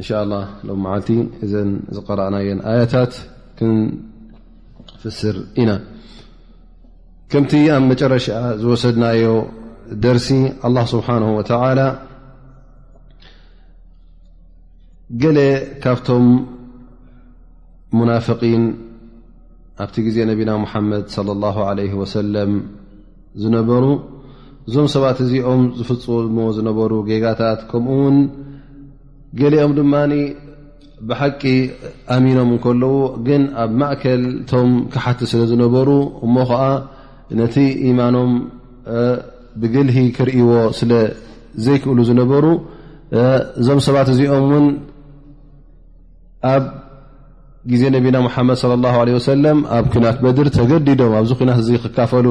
እንሻ ላ ሎ መዓልቲ እዘን ዝቀረእናየን ኣያታት ክንፍስር ኢና ከምቲ ኣብ መጨረሻ ዝወሰድናዮ ደርሲ ኣላ ስብሓን ወተላ ገለ ካብቶም ሙናፍቒን ኣብቲ ግዜ ነቢና ሙሓመድ ለ ላ ለ ወሰለም ዝነበሩ እዞም ሰባት እዚኦም ዝፍፅሞ ዝነበሩ ጌጋታት ከምኡ ውን ገሊኦም ድማ ብሓቂ ኣሚኖም እንከለዉ ግን ኣብ ማእከል ቶም ክሓቲ ስለ ዝነበሩ እሞ ከዓ ነቲ ኢማኖም ብግልሂ ክርእይዎ ስለ ዘይክእሉ ዝነበሩ እዞም ሰባት እዚኦም ውን ኣብ ግዜ ነቢና ሙሓመድ ለ ላ ለ ወሰለም ኣብ ኩናት በድር ተገዲዶም ኣብዚ ኩናት እዚ ክካፈሉ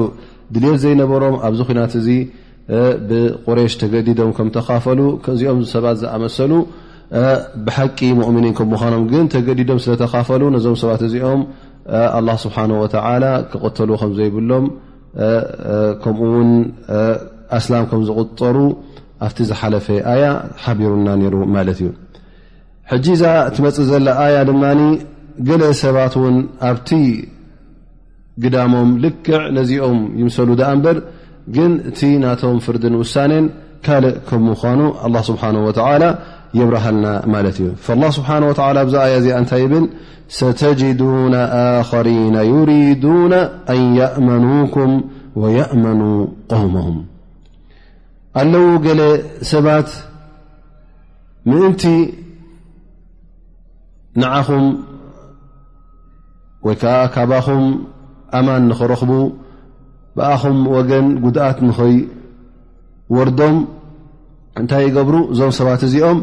ድልት ዘይነበሮም ኣብዚ ኩናት እዚ ብቁሬሽ ተገዲዶም ከም ተካፈሉ ከዚኦም ሰባት ዝኣመሰሉ ብሓቂ ሙእምኒን ከም ምዃኖም ግን ተገዲዶም ስለተካፈሉ ነዞም ሰባት እዚኦም ኣላ ስብሓን ወተላ ክቕተሉ ከም ዘይብሎም ከምኡውን ኣስላም ከም ዝቁጠሩ ኣብቲ ዝሓለፈ ኣያ ሓቢሩና ነይሩ ማለት እዩ ሕጂ እዛ እትመፅእ ዘላ ኣያ ድማ ገለ ሰባት ውን ኣብቲ ግዳሞም ልክዕ ነዚኦም ይምሰሉ ድኣ እምበር ግን እቲ ናቶም ፍርድን ውሳኔን ካልእ ከም ምዃኑ ኣላ ስብሓን ወተላ የብርሃልና ማለት እዩ ላ ስብሓን ወላ ብዛ ኣያ እዚኣ እንታይ ይብል ሰተጅዱና ኣኸሪና ዩሪዱና ኣን የእመኑኩም ወየእመኑ ቆውሞም ኣለዉ ገለ ሰባት ምእንቲ ንዓኹም ወይ ከዓ ካባኹም ኣማን ንኽረኽቡ ብኣኹም ወገን ጉድኣት ንኸይወርዶም እንታይ ይገብሩ እዞም ሰባት እዚኦም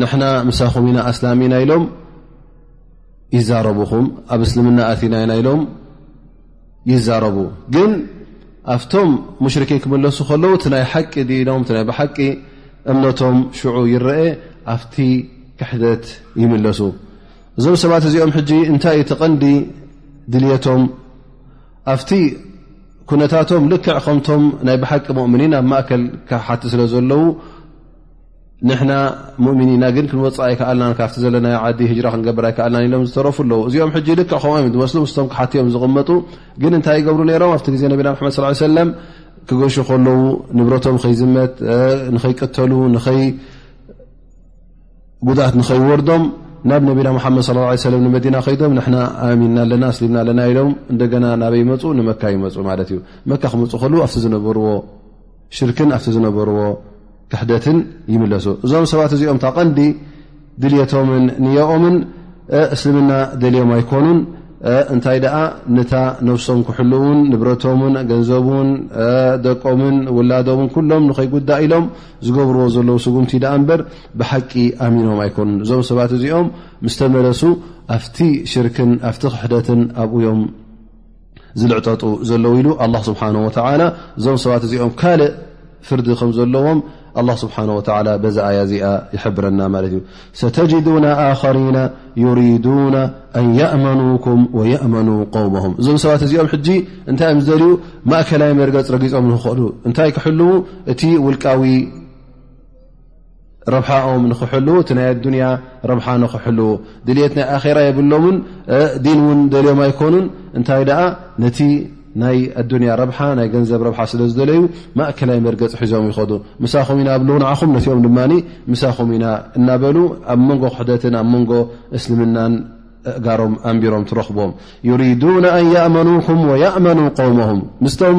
ንሕና ምሳኹም ኢና ኣስላም ኢና ኢሎም ይዛረቡኹም ኣብ እስልምና ኣቲና ኢና ኢሎም ይዛረቡ ግን ኣብቶም ሙሽርኪን ክምለሱ ከለዉ እቲ ናይ ሓቂ ዲኖም እቲ ናይ ብሓቂ እምነቶም ሽዑ ይረአ ኣብቲ ክሕደት ይምለሱ እዞም ሰባት እዚኦም ሕጂ እንታይ እቲ ቐንዲ ድልየቶም ኣብቲ ኩነታቶም ልክዕ ከምቶም ናይ ብሓቂ ሙእምኒን ኣብ ማእከል ክሓቲ ስለ ዘለዉ ንሕና ሙእሚኒና ግን ክንወፅእ ኣይከኣልናን ካብቲ ዘለናዮ ዓዲ ህጅራ ክንገብር ኣይከኣልናን ኢሎም ዝተረፉ ኣለዉ እዚኦም ሕጂ ልክዕ ከምኦም እዮም ዝመስሉ ምስቶም ክሓትዮም ዝቕመጡ ግን እንታይ ይገብሩ ነይሮም ኣብቲ ግዜ ነቢና መሓመድ ስ ሰለም ክገሹ ከለዉ ንብረቶም ከይዝመት ንኸይቅተሉ ንኸይጉድኣት ንኸይወርዶም ናብ ነቢና ሙሓመድ ለ ሰለም ንመዲና ከይዶም ንሕና ኣሚንና ኣለና ኣስሊምና ኣለና ኢሎም እንደገና ናበይ ይመፁ ንመካ ይመፁ ማለት እዩ መካ ክመፁ ከለዉ ኣብቲ ዝነበርዎ ሽርክን ኣብቲ ዝነበርዎ ክሕደትን ይምለሱ እዞም ሰባት እዚኦም ታ ቀንዲ ድልቶምን ንዮኦምን እስልምና ደልዮም ኣይኮኑን እንታይ ደኣ ነታ ነብሶም ክሕልውን ንብረቶምን ገንዘቡን ደቆምን ውላዶምን ኩሎም ንኸይጉዳእ ኢሎም ዝገብርዎ ዘለዉ ስጉምቲ ደኣ እምበር ብሓቂ ኣሚኖም ኣይኮኑን እዞም ሰባት እዚኦም ምስ ተመለሱ ኣብቲ ሽርክን ኣብቲ ክሕደትን ኣብኡዮም ዝልዕጠጡ ዘለዉ ኢሉ ኣላ ስብሓን ወተላ እዞም ሰባት እዚኦም ካልእ ፍርዲ ከም ዘለዎም ኣላ ስብሓን ወተላ በዛ ኣያ እዚኣ ይሕብረና ማለት እዩ ሰተጅዱና ኣኸሪና ዩሪዱና ኣን የእመኑኩም ወየእመኑ ቆውሞም እዞም ሰባት እዚኦም ሕጂ እንታይ እዮም ዝደልዩ ማእከላይ መርገፅ ረጊፆም ንክኸእሉ እንታይ ክሕልው እቲ ውልቃዊ ረብሓኦም ንኽሕልው እቲ ናይ ኣዱንያ ረብሓ ንኽሕልው ድልት ናይ ኣራ የብሎምን ዲን እውን ደልዮም ኣይኮኑን እንታይ ደኣ ነቲ ናይ ኣዱንያ ረብሓ ናይ ገንዘብ ረብሓ ስለ ዝደለዩ ማእከላይ መርገፂ ሒዞም ይኸዱ ምሳኹም ኢና ብልው ንዓኹም ነቲኦም ድማ ምሳኹም ኢና እናበሉ ኣብ መንጎ ክሕደትን ኣብ መንጎ እስልምናን እእጋሮም ኣንቢሮም ትረኽቦም ዩሪዱና ኣን የእመኑኩም ወየእመኑ ቆውሞም ምስቶም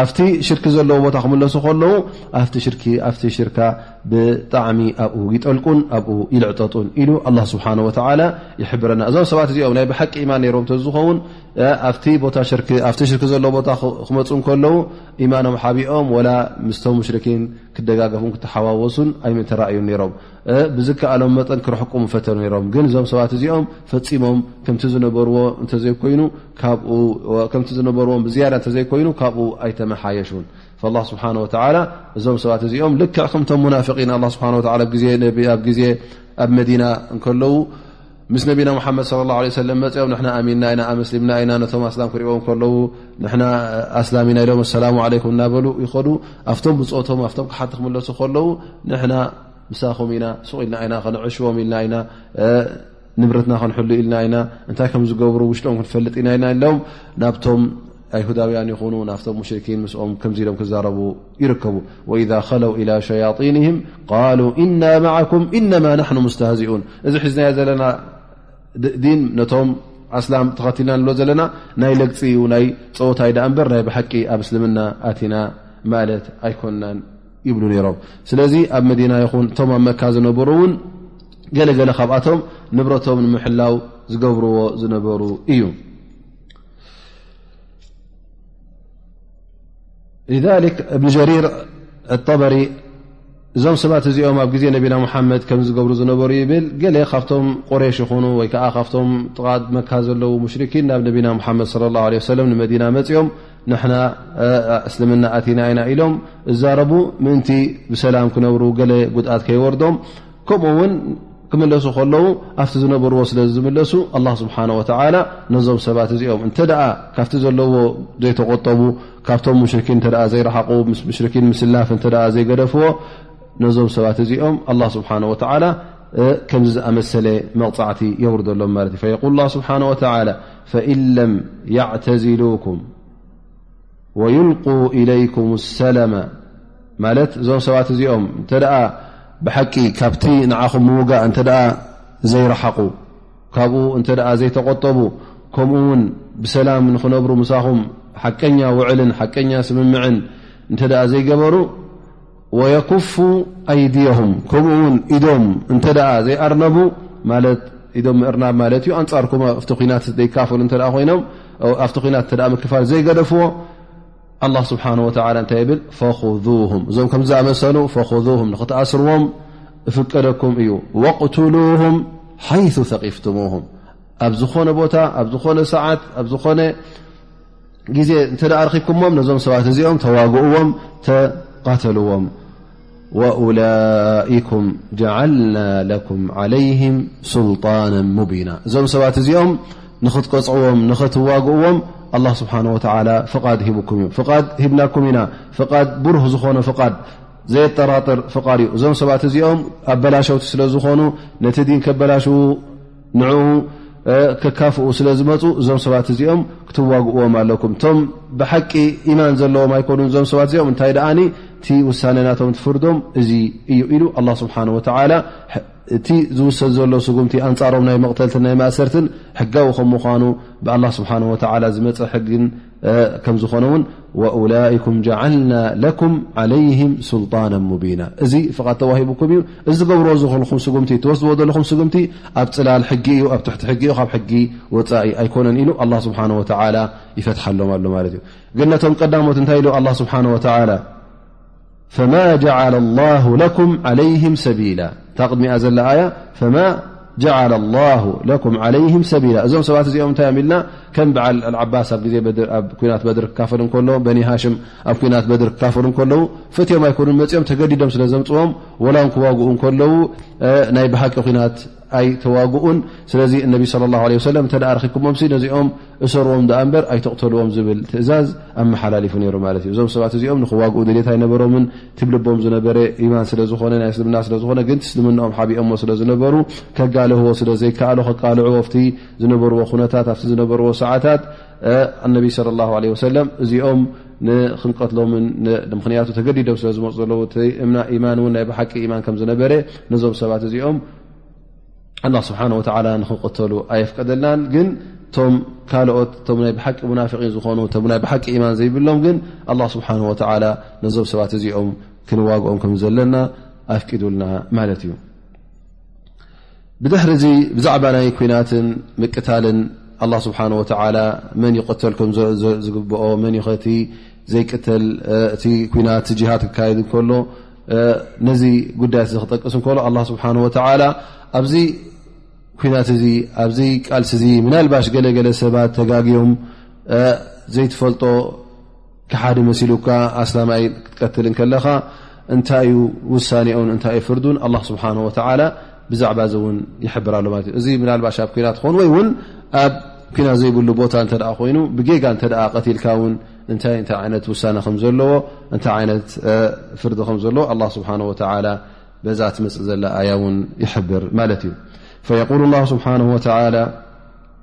ኣብቲ ሽርኪ ዘለዎ ቦታ ክምለሱ ከለዉ ኣብቲ ሽርኪ ኣብቲ ሽርካ ብጣዕሚ ኣብኡ ይጠልቁን ኣብኡ ይልዕጠጡን ኢሉ ኣላ ስብሓን ወተላ ይሕብረና እዞም ሰባት እዚኦም ናይ ብሓቂ ኢማን ነይሮም ተዝኸውን ኣብቲ ቦታ ሽርኪ ኣብቲ ሽርኪ ዘለዎ ቦታ ክመፁ ከለዉ ኢማኖም ሓቢኦም ወላ ምስቶም ሙሽርኪን ክደጋገፉን ክተሓዋወሱን ኣይምእተራእዩን ነይሮም ብዝከኣሎም መጠን ክረሕቁ ምፈተኑ ነይሮም ግን እዞም ሰባት እዚኦም ፈፂሞም ከምቲ ዝነበርዎ እንተዘይኮይኑ ካብኡ ከምቲ ዝነበርዎም ብዝያዳ እንተዘይኮይኑ ካብኡ ኣይተመሓየሹን ላ ስብሓን ወተላ እዞም ሰባት እዚኦም ልክዕ ከምቶም ሙናፍቒን ኣ ስብሓ ኣብ ግዜ ኣብ መዲና እንከለዉ ምስ ነቢና ሙሓመድ ለ ላ ለ ሰለም መፅኦም ንና ኣሚንና ኢና ኣመስሊምና ኢና ነቶም ኣስላም ክሪዎም ከለዉ ንና ኣስላም ኢና ኢሎም ኣሰላሙ ዓለይኩም እናበሉ ይኸዱ ኣብቶም ብፆቶም ኣብቶም ክሓቲ ክምለሱ ከለዉ ንሕና ምሳኹም ኢና ሱቕ ኢልና ኢና ከነዕሽዎም ኢልና ኢና ንብረትና ክንሕሉ ኢልና ኢና እንታይ ከም ዝገብሩ ውሽጦም ክንፈልጥ ኢና ኢና ኢሎም ናብቶም ኣይሁዳውያን ይኹኑ ናብቶም ሙሽርኪን ምስኦም ከምዚ ኢሎም ክዛረቡ ይርከቡ ወኢዛ ከለው ኢላ ሸያጢንህም ቃሉ እና ማዓኩም እነማ ናሕኑ ሙስተህዚኡን እዚ ሒዝናዮ ዘለና ዲን ነቶም ኣስላም ተኸትልና ንብሎ ዘለና ናይ ለግፂ እዩ ናይ ፀወታይ ዳኣ እንበር ናይ ብሓቂ ኣብ እስልምና ኣቲና ማለት ኣይኮናን ይብሉ ነይሮም ስለዚ ኣብ መዲና ይኹን እቶም ኣብ መካ ዝነበሩ እውን ገለገለ ካብኣቶም ንብረቶም ንምሕላው ዝገብርዎ ዝነበሩ እዩ ذك እብኒ ጀሪር ጠበሪ እዞም ሰባት እዚኦም ኣብ ግዜ ነቢና ሙሓመድ ከም ዝገብሩ ዝነበሩ ይብል ገለ ካብቶም ቁሬሽ ይኹኑ ወይ ከዓ ካብቶም ጥቓድ መካ ዘለዉ ሙሽርኪን ናብ ነቢና ሓመድ ለ ላ ለ ሰለም ንመዲና መፅኦም ንሕና እስልምና ኣቲና ኢና ኢሎም እዛረቡ ምእንቲ ብሰላም ክነብሩ ገለ ጉድኣት ከይወርዶም ከምኡ ውን ክምለሱ ከለዉ ኣብቲ ዝነበርዎ ስለ ዝምለሱ ኣላ ስብሓን ወተላ ነዞም ሰባት እዚኦም እንተ ካብቲ ዘለዎ ዘይተቆጠቡ ካብቶም ሙሽርኪን እተ ዘይረሓቁ ምስ ሙሽርኪን ምስላፍ እተ ዘይገደፍዎ ነዞም ሰባት እዚኦም ኣላ ስብሓን ወተላ ከምዚ ዝኣመሰለ መቕፃዕቲ የውርደሎም ማለት እዩ ፈየቁል ስብሓን ወተላ ፈኢን ለም ያዕተዝሉኩም ወዩልቁ ኢለይኩም ሰለመ ማለት እዞም ሰባት እዚኦም እንተ ብሓቂ ካብቲ ንዓኹም ምውጋእ እንተ ዘይረሓቑ ካብኡ እንተ ዘይተቆጠቡ ከምኡ ውን ብሰላም ንክነብሩ ምሳኹም ሓቀኛ ውዕልን ሓቀኛ ስምምዕን እንተ ዘይገበሩ ወየኩፉ ኣይድየሁም ከምኡ ውን ኢዶም እንተ ዘይኣርነቡ ማለት ኢዶም ምእርናብ ማለት እዩ ኣንፃርኩም ኣብቲ ኩናት ዘይካፈሉ እተ ኮይኖም ኣብቲ ኩናት እተ ምክፋል ዘይገደፍዎ ኣላ ስብሓን ወላ እንታይ ይብል ፈኹም እዞም ከም ዝኣመሰሉ ፈኹም ንክትኣስርዎም እፍቀደኩም እዩ ወቕትሉም ሓይث ተቒፍትሙም ኣብ ዝኾነ ቦታ ኣብ ዝኾነ ሰዓት ኣብ ዝኾነ ግዜ እንተ ኣርኪብኩሞም ነዞም ሰባት እዚኦም ተዋግእዎም ተቓተልዎም ወላይኩም ጀዓልና ለኩም ዓለይህም ስልጣና ሙቢና እዞም ሰባት እዚኦም ንኽትቀፅዕዎም ንኽትዋግእዎም ኣላ ስብሓን ወተላ ፍቓድ ሂብኩም እዩ ፍቓድ ሂብናኩም ኢና ፍቓድ ብሩህ ዝኾነ ፍቓድ ዘየጠራጥር ፍቓድ እዩ እዞም ሰባት እዚኦም ኣበላሸውቲ ስለ ዝኾኑ ነቲ ዲን ከበላሽዉ ንዕኡ ከካፍኡ ስለ ዝመፁ እዞም ሰባት እዚኦም ክትዋግእዎም ኣለኩም እቶም ብሓቂ ኢማን ዘለዎም ኣይኮኑን እዞም ሰባት እዚኦም እንታይ ደኣ እቲ ውሳነ ናቶም ትፍርዶም እዚ እዩ ኢሉ ኣላ ስብሓን ወተላ እቲ ዝውሰድ ዘሎ ስጉምቲ ኣንፃሮም ናይ መቕተልትን ናይ ማእሰርትን ሕጋዊ ከም ምኳኑ ብኣላ ስብሓን ወተላ ዝመፀ ሕግን ከም ዝኾነ ውን ወላኩም ጀዓልና ለኩም ዓለይህም ስልጣና ሙቢና እዚ ፍቓድ ተዋሂቡኩም እዩ እዚ ገብሮ ዝኽልኹም ስጉምቲ ተወስድዎ ዘለኹም ስጉምቲ ኣብ ፅላል ሕጊ እዩ ኣብ ትሕቲ ሕጊ እዩ ካብ ሕጊ ወፃኢ ኣይኮነን ኢሉ ኣላ ስብሓን ወተዓላ ይፈትሓሎም ኣሎ ማለት እዩ ግን ነቶም ቀዳሞት እንታይ ኢሉ ኣላ ስብሓን ወተዓላ ፈማ ጀዓለ ላሁ ለኩም ዓለይህም ሰቢላ እታ ቅድሚኣ ዘላ ኣያ ፈማ ጀዓለ ላሁ ለኩም ዓለይህም ሰቢላ እዞም ሰባት እዚኦም እንታይ እዮም ኢልና ከም በዓል ዓባስ ኣብ ግዜ ኣብ ኩናት በድር ክካፈሉ እንከለዉ በኒ ሃሽም ኣብ ኩናት በድር ክካፈሉ እንከለዉ ፈትዮም ኣይኮኑን መፅኦም ተገዲዶም ስለ ዘምፅዎም ወላ ን ክዋግኡ እንከለዉ ናይ ብሓቂ ኩናት ኣይተዋግኡን ስለዚ እነቢ صለ ላه ለ ሰለም እተ ኣረኪብኩሞም ነዚኦም እሰርዎም ድኣ እምበር ኣይተቕተልዎም ዝብል ትእዛዝ ኣመሓላሊፉ ነይሩ ማለት እዩ እዞም ሰባት እዚኦም ንክዋግኡ ድልት ኣይነበሮምን ትብልቦም ዝነበረ ኢማን ስለ ዝኾነ ናይ እስልምና ስለ ዝኾነ ግን እስልምናኦም ሓቢኦሞ ስለ ዝነበሩ ከጋልህዎ ስለ ዘይከኣሉ ከቃልዑ ኣብቲ ዝነበርዎ ኩነታት ኣብቲ ዝነበርዎ ሰዓታት እነቢ ለ ላه ለ ሰለም እዚኦም ንክንቀትሎምን ምክንያቱ ተገዲዶም ስለ ዝመፁ ዘለዉ ማን ን ናይ ብሓቂ ማን ከም ዝነበረ ነዞም ሰባት እዚኦም ኣላ ስብሓን ወላ ንክንቀተሉ ኣየፍቀደልናን ግን ቶም ካልኦት ቶም ናይ ብሓቂ ሙናፍቒን ዝኾኑ ናይ ብሓቂ ኢማን ዘይብሎም ግን ኣላ ስብሓን ወላ ነዞም ሰባት እዚኦም ክንዋግኦም ከም ዘለና ኣፍቂዱልና ማለት እዩ ብድሕሪ እዚ ብዛዕባ ናይ ኩናትን ምቅታልን ኣላ ስብሓን ወተላ መን ይቀተል ከም ዝግብኦ መን ኸቲ ዘይቅተል እቲ ኩናት ጅሃድ ክካየድ ከሎ ነዚ ጉዳያት እ ክጠቅስ ከሎ ኣላ ስብሓን ወተላ ኣብዚ ኩናት እዚ ኣብዚ ቃልሲ እዚ ምናልባሽ ገለገለ ሰባት ተጋግዮም ዘይትፈልጦ ክሓዲ መሲሉካ ኣስላማይ ክትቀትል ከለኻ እንታይ ዩ ውሳኔኡን እንታይ ዩ ፍርዱን ኣላ ስብሓን ወተዓላ ብዛዕባ እዚ እውን ይሕብር ኣሎ ማለት እዩ እዚ ምናልባሽ ኣብ ኩናት ክኾኑ ወይ እውን ኣብ ኩናት ዘይብሉ ቦታ እንተ ኮይኑ ብጌጋ እንተ ቀትልካ እውን እንታይ እንታይ ዓይነት ውሳነ ከም ዘለዎ እንታይ ዓይነት ፍርዲ ከም ዘለዎ ኣላ ስብሓን ወተላ በዛ ትመፅእ ዘላ ኣያ እውን ይሕብር ማለት እዩ ፈየቁል ላ ስብሓን ወተላ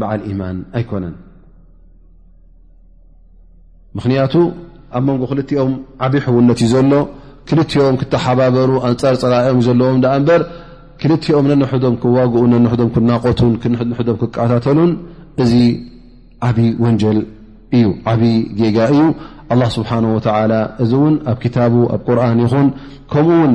በዓል ኢማን ኣይኮነን ምኽንያቱ ኣብ መንጎ ክልቲኦም ዓብ ሕውነት እዩ ዘሎ ክልቲኦም ክተሓባበሩ ኣንፃር ፀላእኦም ዘለዎም ዳኣ እምበር ክልቲኦም ነንሕዶም ክዋግኡ ነንሕዶም ክናቆቱን ክሕዶም ክቀታተሉን እዚ ዓብዪ ወንጀል እዩ ዓብዪ ጌጋ እዩ ኣላ ስብሓን ወተላ እዚ እውን ኣብ ክታቡ ኣብ ቁርን ይኹን ከምኡ ውን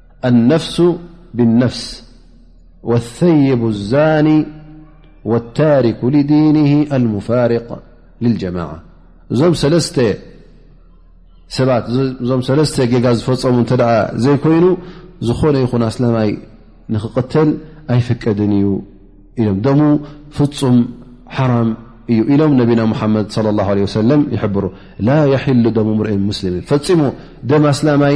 ኣነፍሱ ብነፍስ ወይቡ ዛኒ ወታሪኩ ሊዲን ኣልሙፋርቅ ልጀማዓ እዞም ሰለስተ ሰባት እዞም ሰለስተ ጌጋ ዝፈፀሙ እተ ዘይኮይኑ ዝኾነ ይኹን ኣስላማይ ንክቕተል ኣይፍቀድን እዩ ኢሎም ደሙ ፍፁም ሓራም እዩ ኢሎም ነቢና ሙሓመድ ለ ላ ለ ወሰለም ይሕብሩ ላ የሕሉ ደሙ ምርእ ሙስሊምን ፈፂሙ ደም ኣስላማይ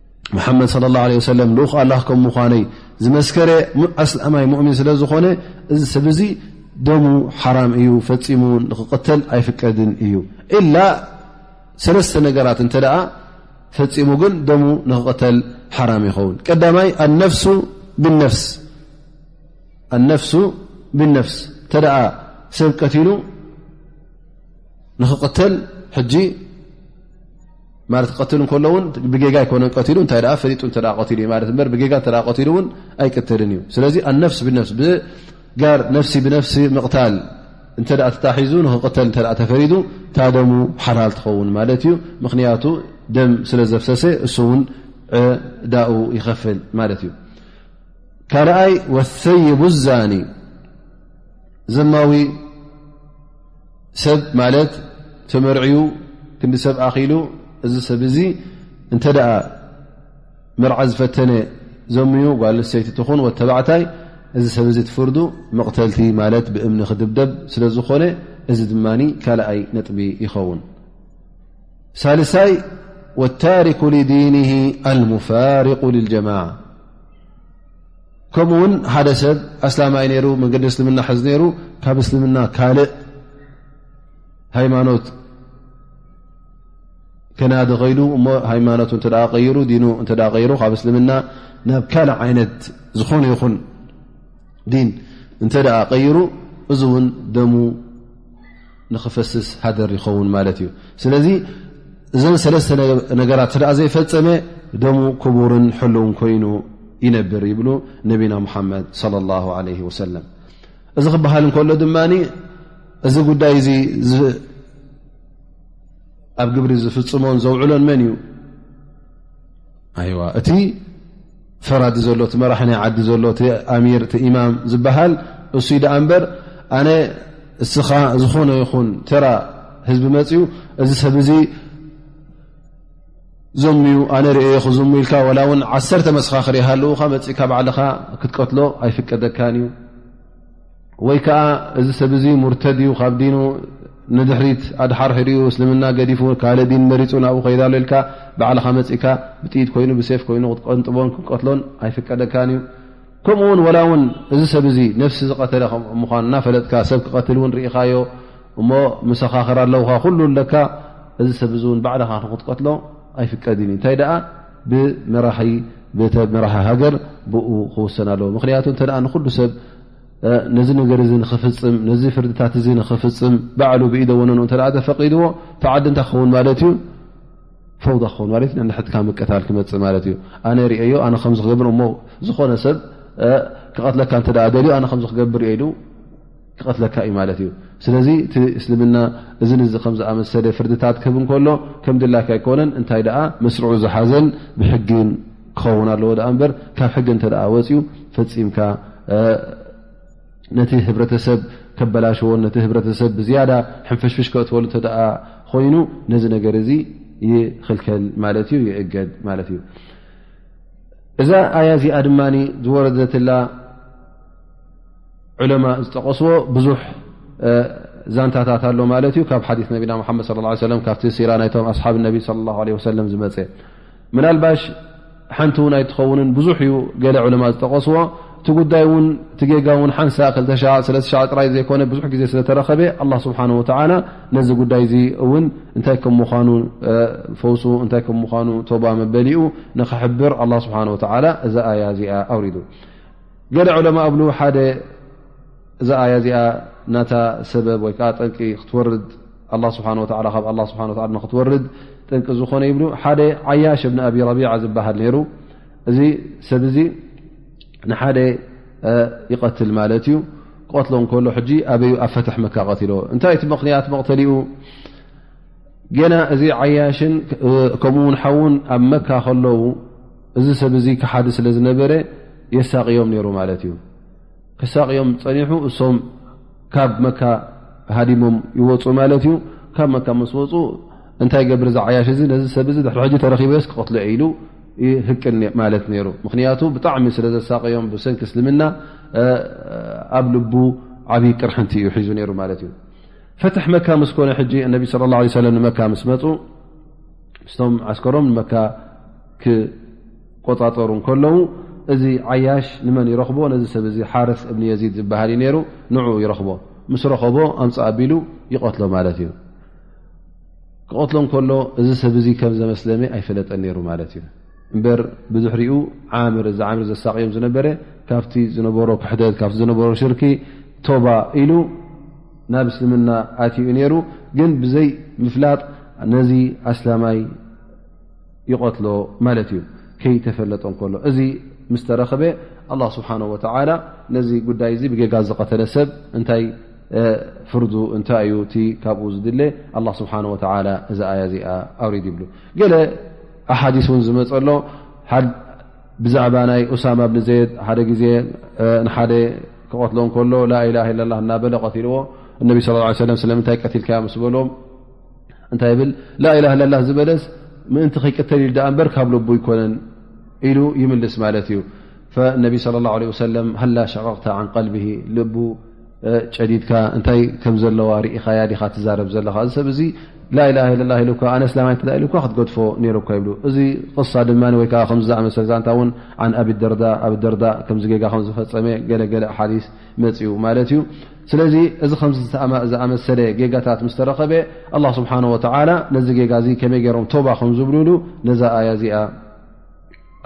መሓመድ صለ ላه ለ ሰለም ልኡኽ ኣላ ከም ምዃነይ ዝመስከረ ኣስላማይ ሙእሚን ስለ ዝኾነ እዚ ሰብ እዚ ደሙ ሓራም እዩ ፈፂሙ ንክቐተል ኣይፍቀድን እዩ ኢላ ሰለስተ ነገራት እንተ ደኣ ፈፂሙ ግን ደሙ ንክቐተል ሓራም ይኸውን ቀዳማይ ኣነፍሱ ብነፍስ እንተ ደኣ ሰብ ቀትሉ ንክቐተል ሕጂ ማለት ክቀትል ከሎ ውን ብጌጋ ይኮነ ቀትሉ እታይ ፈሊጡ ቀትሉ ዩ በር ብጌጋ ቀትሉ ውን ኣይቅተልን እዩ ስለዚ ኣነፍሲ ብነፍሲ ብጋር ነፍሲ ብነፍሲ ምቕታል እተ ተታሒዙ ንክቅተል እተ ተፈሪዱ ታደሙ ሓላል ትኸውን ማለት እዩ ምክንያቱ ደም ስለ ዘፍሰሰ እሱ ውን ዕዳኡ ይኸፍል ማለት እዩ ካልኣይ ወሰይቡ ዛኒ ዘማዊ ሰብ ማለት ተመርዕዩ ክንዲ ሰብ ኣኺሉ እዚ ሰብ እዚ እንተ መርዓ ዝፈተነ ዘምዩ ጓል ሰይቲ ትኹን ወተባዕታይ እዚ ሰብ ዚ ትፍርዱ መቕተልቲ ማለት ብእምኒ ክድብደብ ስለ ዝኾነ እዚ ድማ ካልኣይ ነጥቢ ይኸውን ሳልሳይ ወታሪኩ ሊዲን ኣልሙፋርቁ ልጀማዓ ከምኡ ውን ሓደ ሰብ ኣስላማይ ነይሩ መንገዲ እስልምና ሕዝ ነይሩ ካብ እስልምና ካልእ ሃይማኖት ከናዲ ከይዱ እሞ ሃይማኖት እተ ቀይሩ ዲኑ እተ ቀይሩ ካብ እስልምና ናብ ካልእ ዓይነት ዝኾነ ይኹን ዲን እንተ ቀይሩ እዚ እውን ደሙ ንክፈስስ ሃደር ይኸውን ማለት እዩ ስለዚ እዘን ሰለስተ ነገራት እ ዘይፈፀመ ደሙ ክቡርን ሕልውን ኮይኑ ይነብር ይብሉ ነቢና ሙሓመድ ለ ላ ለ ወሰለም እዚ ክበሃል እንከሎ ድማ እዚ ጉዳይ እዚ ኣብ ግብሪ ዝፍፅሞን ዘውዕሎን መን እዩ ይዋ እቲ ፈራዲ ዘሎ እቲ መራሕ ናይ ዓዲ ዘሎ እቲ ኣሚር እቲ ኢማም ዝበሃል እሱ ደኣ እምበር ኣነ እስኻ ዝኾነ ይኹን ተራ ህዝቢ መፅኡ እዚ ሰብ እዚ ዘምዩ ኣነ ርእ ኹ ዝሙ ኢልካ ዋላ እውን ዓሰርተ መሰኻኽር ይሃለዉካ መፅእካ ባዕልኻ ክትቀትሎ ኣይፍቀደካን እዩ ወይ ከዓ እዚ ሰብ እዚ ሙርተድ እዩ ካብ ዲኑ ንድሕሪት ኣድሓር ሒሪኡ እስልምና ገዲፉ ካልእ ዲን መሪፁ ናብኡ ከይዳ ኣሎ ኢልካ ባዕልኻ መፅእካ ብጥይት ኮይኑ ብሴፍ ኮይኑ ክትቀንጥቦን ክንቀትሎን ኣይፍቀደካን እዩ ከምኡ ውን ዋላ እውን እዚ ሰብ እዚ ነፍሲ ዝቀተለ ምኳኑ እናፈለጥካ ሰብ ክቀትል እውን ርኢኻዮ እሞ መሰኻኽር ኣለውካ ኩሉ ኣለካ እዚ ሰብ እዚ እውን ባዕልኻ ንክትቀትሎ ኣይፍቀድን እዩ እንታይ ደኣ ብመራሒ ሃገር ብኡ ክውሰን ኣለዎ ምክንያቱ እተ ንኩሉ ሰብ ነዚ ነገር እ ንክፍፅም ነዚ ፍርድታት እ ንክፍፅም ባዕሉ ብኢደ ወነኑ እተ ተፈቂድዎ ተዓዲ እንታይ ክኸውን ማለት እዩ ፈውዶ ክኸውን ማለት ዩ ሕትካ ምቀታል ክመፅእ ማለት እዩ ኣነ ርዮ ኣነ ከምዚ ክገብር እሞ ዝኮነ ሰብ ክቀትለካ እተ ደልዩ ኣነ ከምዚ ክገብር እየ ኢሉ ክቐትለካ እዩ ማለት እዩ ስለዚ እቲ እስልምና እዚ ንዚ ከምዝኣመሰለ ፍርድታት ክህብ እንከሎ ከም ድላይካ ኣይኮነን እንታይ ደኣ መስርዑ ዝሓዘን ብሕጊን ክኸውን ኣለዎ ኣ እምበር ካብ ሕጊ እንተ ወፅኡ ፈፂምካ ነቲ ህብረተሰብ ከበላሽዎን ነቲ ህብረተሰብ ብዝያዳ ሕንፈሽፍሽ ክእትወሉ እተ ኮይኑ ነዚ ነገር እዚ ይኽልከል ማለት እዩ ይእገድ ማለት እዩ እዛ ኣያ እዚኣ ድማ ዝወረደትላ ዑለማء ዝጠቀስዎ ብዙሕ ዛንታታት ኣሎ ማለት እዩ ካብ ሓዲስ ነቢና ሓመድ ص ه ሰለ ካብቲ ሲራ ናይቶም ኣስሓብ ነቢ ص ه ለ ወሰለም ዝመፀ ምናልባሽ ሓንቲ እውን ኣይትኸውንን ብዙሕ እዩ ገለ ዑለማ ዝጠቀስዎ እቲ ጉዳይ ውን እቲ ጌጋ ውን ሓንሳ ክልተሻ ስለሻ ጥራይ ዘይኮነ ብዙሕ ግዜ ስለተረኸበ ኣላ ስብሓን ወተላ ነዚ ጉዳይ እዚ እውን እንታይ ከም ምኳኑ ፈውሱ እንታይ ከም ምኳኑ ቶባ መበሊኡ ንክሕብር ኣላ ስብሓን ወተላ እዛ ኣያ እዚኣ ኣውሪዱ ገለ ዑለማ እብሉ ሓደ እዛ ኣያ እዚኣ ናታ ሰበብ ወይ ከዓ ጠንቂ ክትወርድ ኣላ ስብሓን ወላ ካብ ኣላ ስብሓ ወ ንክትወርድ ጠንቂ ዝኾነ ይብሉ ሓደ ዓያሽ እብን ኣብ ረቢዓ ዝበሃል ነይሩ እዚ ሰብ እዚ ንሓደ ይቐትል ማለት እዩ ክቐትሎ ከሎ ሕጂ ኣበዩ ኣብ ፈትሕ መካ ቀትሎ እንታይ እቲ ምኽንያት መቕተሊኡ ገና እዚ ዓያሽን ከምኡውን ሓውን ኣብ መካ ከለዉ እዚ ሰብ እዚ ክሓዲ ስለ ዝነበረ የሳቅዮም ነይሩ ማለት እዩ ክሳቅዮም ፀኒሑ እሶም ካብ መካ ሃዲሞም ይወፁ ማለት እዩ ካብ መካ ምስ ወፁ እንታይ ገብር ዝዓያሽ እዚ ነዚ ሰብ ዚ ድሕሪ ሕጂ ተረኪበስ ክቐትሎ ኢሉ ይህቅን ማለት ነይሩ ምክንያቱ ብጣዕሚ ስለ ዘሳቅዮም ብሰንኪ እስልምና ኣብ ልቡ ዓብይ ቅርሕንቲ እዩ ሒዙ ነይሩ ማለት እዩ ፈትሒ መካ ምስ ኮነ ሕጂ እነቢ ስለ ላ ሰለም ንመካ ምስ መፁ ምስቶም ዓስከሮም ንመካ ክቆፃፀሩ ከለዉ እዚ ዓያሽ ንመን ይረኽቦ ነዚ ሰብ ዚ ሓርስ እብኒ የዚድ ዝበሃል እዩ ነይሩ ንኡ ይረኽቦ ምስ ረኸቦ ኣምፅ ኣቢሉ ይቀትሎ ማለት እዩ ክቀትሎ ከሎ እዚ ሰብ ዚ ከም ዘመስለመ ኣይፈለጠን ነይሩ ማለት እዩ እበር ብድሕሪኡ ዓምር እዚ ዓምር ዘሳቅዮም ዝነበረ ካብቲ ዝነበሮ ክሕደት ካብ ዝነበሮ ሽርኪ ቶባ ኢሉ ናብ እስልምና ኣትኡ ነይሩ ግን ብዘይ ምፍላጥ ነዚ ኣስላማይ ይቐትሎ ማለት እዩ ከይተፈለጦ ከሎ እዚ ምስ ተረኽበ ኣላ ስብሓን ወተላ ነዚ ጉዳይ እዚ ብጌጋ ዝቐተለ ሰብ እንታይ ፍርዱ እንታይ እዩ እቲ ካብኡ ዝድለ ኣላ ስብሓን ወተላ እዚ ኣያ እዚኣ ኣውሪድ ይብሉ ገለ ኣሓዲስ እውን ዝመፀ ኣሎ ብዛዕባ ናይ ኡሳማ ብኒ ዘየድ ሓደ ግዜ ንሓደ ክቐትሎ ከሎ ላኢላሃ ላ እናበለ ቀትልዎ እነቢ ስ ሰለም ስለምንታይ ቀትልካዮ ምስ በልዎም እንታይ ብል ላላ ለላ ዝበለስ ምእንቲ ከይቅተል ኢል ኣ በር ካብ ልቡ ይኮነን ኢሉ ይምልስ ማለት እዩ ነቢ صለ ه ለ ሰለ ሃላ ሸቀቕታ ን ቀልቢ ልቡ ጨዲድካ እንታይ ከም ዘለዋ ርኢኻያ ዲካ ትዛረብ ዘለካ እዚ ሰብ እዚ ላላ ለላ ኢሉ ኣነ ስላማይ እ ኢሉካ ክትገድፎ ነሩካ ይብ እዚ ቕሳ ድማ ወይዓ ከምዝኣመሰለ ዛንታ ውን ን ኣብደርዳ ኣብደርዳ ከምዚ ጌጋ ከም ዝፈፀመ ገለገለ ሓዲስ መፅኡ ማለት እዩ ስለዚ እዚ ከምዚ ዝኣመሰለ ጌጋታት ምስ ተረኸበ ኣላ ስብሓን ወተዓላ ነዚ ጌጋ እዚ ከመይ ገይሮም ቶባ ከም ዝብልሉ ነዛ ኣያ እዚኣ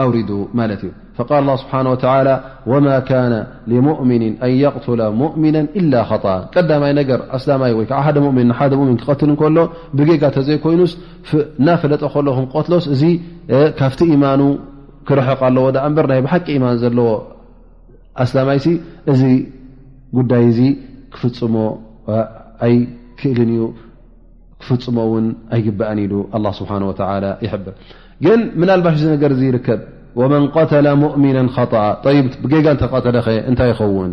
ኣውሪዱ ማለት እዩ ፈቃል ላ ስብሓን ወተላ ወማ ካነ ልሙእምን ኣን የቕትላ ሙእምና ኢላ ኸጣ ቀዳማይ ነገር ኣስላማይ ወይ ከዓ ሓደ ሙእምን ንሓደ ሙእምን ክቐትል እንከሎ ብጌጋ ተዘይኮይኑስ እናፈለጠ ከሎ ክንቀትሎስ እዚ ካብቲ ኢማኑ ክርሕቕ ኣለዎ ዳኣ እምበር ናይ ብሓቂ ኢማን ዘለዎ ኣስላማይ ሲ እዚ ጉዳይ እዚ ክፍፅሞ ኣይክእልን እዩ ክፍፅሞ እውን ኣይግባእን ኢሉ ኣላ ስብሓን ወተላ ይሕብር ግን ምናልባሽ እዚ ነገር እዚ ይርከብ ወመን ቀተለ ሙእሚና ጣኣ ይ ብጌጋ እንተቀተለኸ እንታይ ይኸውን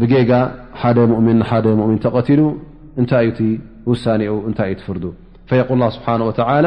ብጌጋ ሓደ ሙእምን ሓደ ሙእምን ተቀትሉ እንታይ እዩ እቲ ውሳኔኡ እንታይ እዩ ትፍርዱ ፈየቁል ስብሓን ወተላ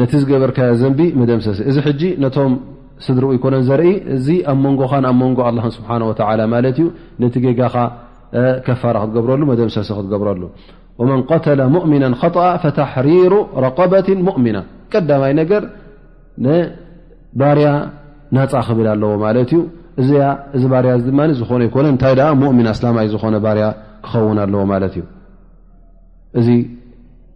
ነቲ ዝገበርካዮ ዘንቢ መደምሰሲ እዚ ሕጂ ነቶም ስድርኡ ይኮነን ዘርኢ እዚ ኣብ መንጎኻን ኣብ መንጎ ኣላ ስብሓን ወተላ ማለት እዩ ነቲ ጌጋኻ ከፋራ ክትገብረሉ መደምሰሲ ክትገብረሉ ወመን ቀተለ ሙእምና ከጠኣ ፈታሕሪሩ ረቀበት ሙእምና ቀዳማይ ነገር ንባርያ ናፃ ክብል ኣለዎ ማለት እዩ እዚ እዚ ባርያ እዚ ድማ ዝኾነ ይኮነ እንታይ ሙእምን ኣስላማይ ዝኾነ ባርያ ክኸውን ኣለዎ ማለት እዩ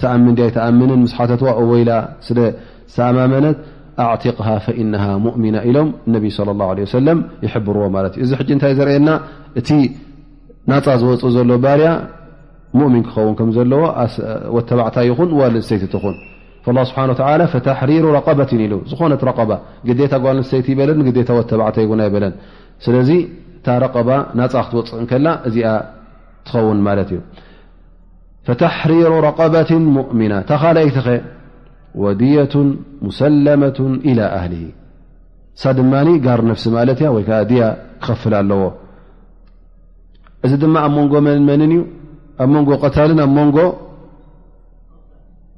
ትኣምን ዲይ ኣይትኣምንን ምስ ሓተትዋ እወ ኢላ ስለ ዝተኣማመነት ኣዕትቅሃ ፈኢነሃ ሙእሚና ኢሎም ነቢ ስለ ላ ለ ሰለም ይሕብርዎ ማለት እዩ እዚ ሕጂ እንታይ ዘርእየና እቲ ናፃ ዝወፅ ዘሎ ባርያ ሙእሚን ክኸውን ከም ዘለዎ ወተባዕታ ይኹን ዋል ንስተይቲ ትኹን ላ ስብሓን ወተላ ፈታሕሪሩ ረቀበትን ኢሉ ዝኾነት ረቀባ ግዴታ ጓል ንስተይቲ ይበለን ግዴታ ወተባዕታ ይጉን ኣይበለን ስለዚ እታ ረቀባ ናፃ ክትወፅእ ከላ እዚኣ ትኸውን ማለት እዩ ፈተሕሪሩ ረቀበት ሙእሚና ተኻለይቲኸ ወድየቱ ሙሰለመቱ ኢላ ኣህሊ እሳ ድማ ጋር ነፍሲ ማለት እያ ወይከዓ ድያ ክኸፍል ኣለዎ እዚ ድማ ኣብ መንጎ መን መንን እዩ ኣብ መንጎ ቀታልን ኣብ መንጎ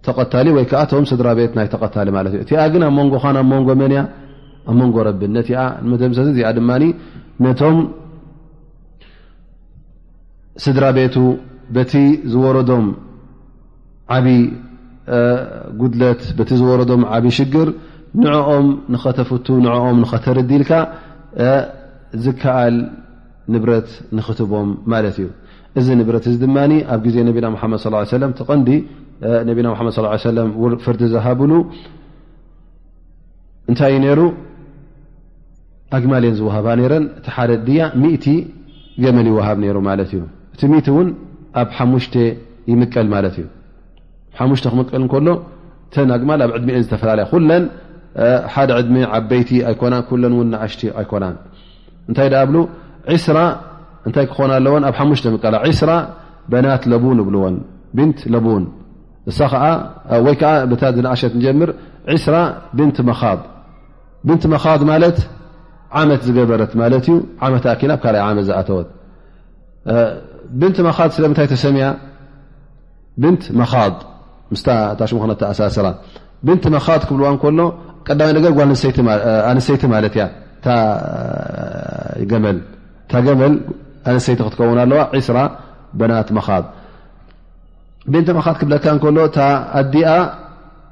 ተቐታሊ ወይ ከዓ ቶም ስድራ ቤት ናይ ተቐታሊ ማለት እዩ እቲኣ ግን ኣብ መንጎኻን ኣብ መንጎ መን እያ ኣብ መንጎ ረብን ነቲኣ መደምሰዚ እዚኣ ድማ ነቶም ስድራ ቤቱ በቲ ዝወረዶም ዓብ ጉድለት በቲ ዝወረዶም ዓብ ሽግር ንኦም ንኸተፍቱ ንኦም ንኸተርዲልካ ዝከኣል ንብረት ንኽትቦም ማለት እዩ እዚ ንብረት እዚ ድማ ኣብ ግዜ ነቢና ሓመድ ص ሰለ ትቐንዲ ነቢና ሓመድ ص ሰለ ፍርዲ ዝሃብሉ እንታይ እዩ ነይሩ ኣግማል እየን ዝወሃባ ነረን እቲ ሓደ ድያ ሚእቲ ገመል ይወሃብ ነይሩ ማለት እዩ እቲ ሚእቲ እውን ኣብ ሓሙሽተ ይምቀል ማለት እዩ ሓሙሽተ ክምቀል እንከሎ እተን ኣግማል ኣብ ዕድሚኤን ዝተፈላለያ ኩለን ሓደ ዕድሚ ዓበይቲ ኣይኮና ኩለን እውን ንኣሽቲ ኣይኮናን እንታይ ዳኣ ብሉ ዕስራ እንታይ ክኾና ኣለወን ኣብ ሓሙሽተ ምቀላ ዕስራ በናት ለቡን እብልወን ብንት ለቡን እሳ ከዓ ወይ ከዓ ብታ ዝንኣሸት ንጀምር ዕስራ ብንት መኻብ ብንት መኻድ ማለት ዓመት ዝገበረት ማለት እዩ ዓመት ኣኪ ናብ ካልኣይ ዓመት ዝኣተወት ብንት መኻድ ስለምንታይ ተሰሚያ ብንት መኻድ ምስ ታሽሙ ክነ ተኣሳስራ ብንት መኻድ ክብልዋ ከሎ ቀዳማይ ነገር ጓል ኣንሰይቲ ማለት እያ ገመል እታ ገመል ኣንሰይቲ ክትከውን ኣለዋ ዒስራ በናት መኻድ ብንት መኻድ ክብለካ ከሎ ኣዲኣ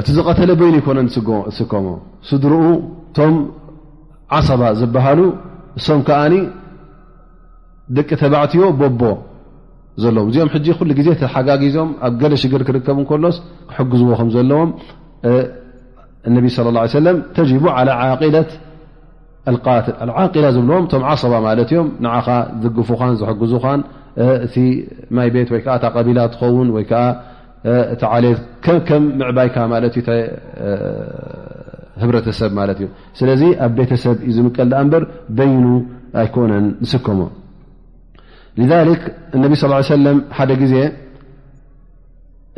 እቲ ዝቐተለ በይኑ ኣይኮነን ዝስከሞ ስድርኡ እቶም ዓሰባ ዝበሃሉ እሶም ከዓ ደቂ ተባዕትዮ ቦቦ ዘለዎም እዚኦም ሕጂ ኩሉ ግዜ ተሓጋጊዞም ኣብ ገለ ሽግር ክርከብ ከሎስ ክሕግዝዎ ከም ዘለዎም እነቢ ስለ ላ ሰለም ተጅቡ ዓላ ዓቂደት ዓቂላ ዝብልዎም እቶም ዓሰባ ማለት እዮም ንዓኻ ዝድግፉኻን ዝሕግዙኻን እቲ ማይ ቤት ወይከዓ እታ ቀቢላ ትኸውን ወይከዓ እቲ ዓሌት ከም ምዕባይካ ማለት እዩ ህብረተሰብ ማለት እዩ ስለዚ ኣብ ቤተሰብ እዩ ዝምቀል ዳኣ እምበር በይኑ ኣይኮነን ዝስከሞ ሊክ እነቢ ስ ሰለም ሓደ ግዜ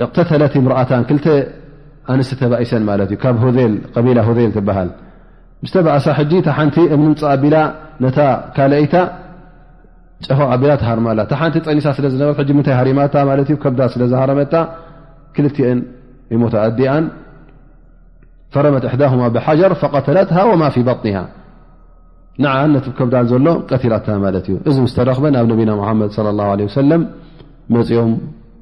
እቕተተለት ምርኣታን ክልተ ኣንስቲ ተባኢሰን ማለት እዩ ካብ ሆል ቀቢላ ሆል ትበሃል ምስ ተባእሳ ሕጂ እታ ሓንቲ እምንምፅ ኣቢላ ነታ ካልኣይታ ጨፈቕ ኣቢላ ትሃርማላ እታ ሓንቲ ጠኒሳ ስለ ዝነበረት ሕጂ ምንታይ ሃሪማታ ማለት እዩ ከብዳ ስለ ዝሃረመታ ክልትኤን ይሞታ ኣዲኣን ፈረመት እሕዳሁማ ብሓጀር ፈቀተለትሃ ወማ ፊ ባጥኒሃ ንዓ ነቲ ከብዳን ዘሎ ቀቲላታ ማለት እዩ እዚ ምስ ተረኽበ ናብ ነቢና ሙሓመድ ለ ላ ለ ወሰለም መፂኦም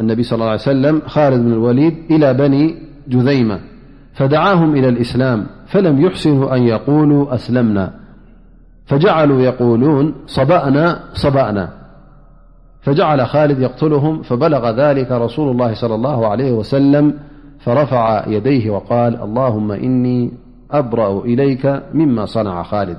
النبي صى اله عليه سلم خالد بن الوليد إلى بني جذيمة فدعاهم إلى الإسلام فلم يحسنوا أن يقولوا أسلمنا فجعلوا يقولون صبأنا صبأنا فجعل خالد يقتلهم فبلغ ذلك رسول الله صلى الله عليه وسلم فرفع يديه وقال اللهم إني أبرأ إليك مما صنع خالد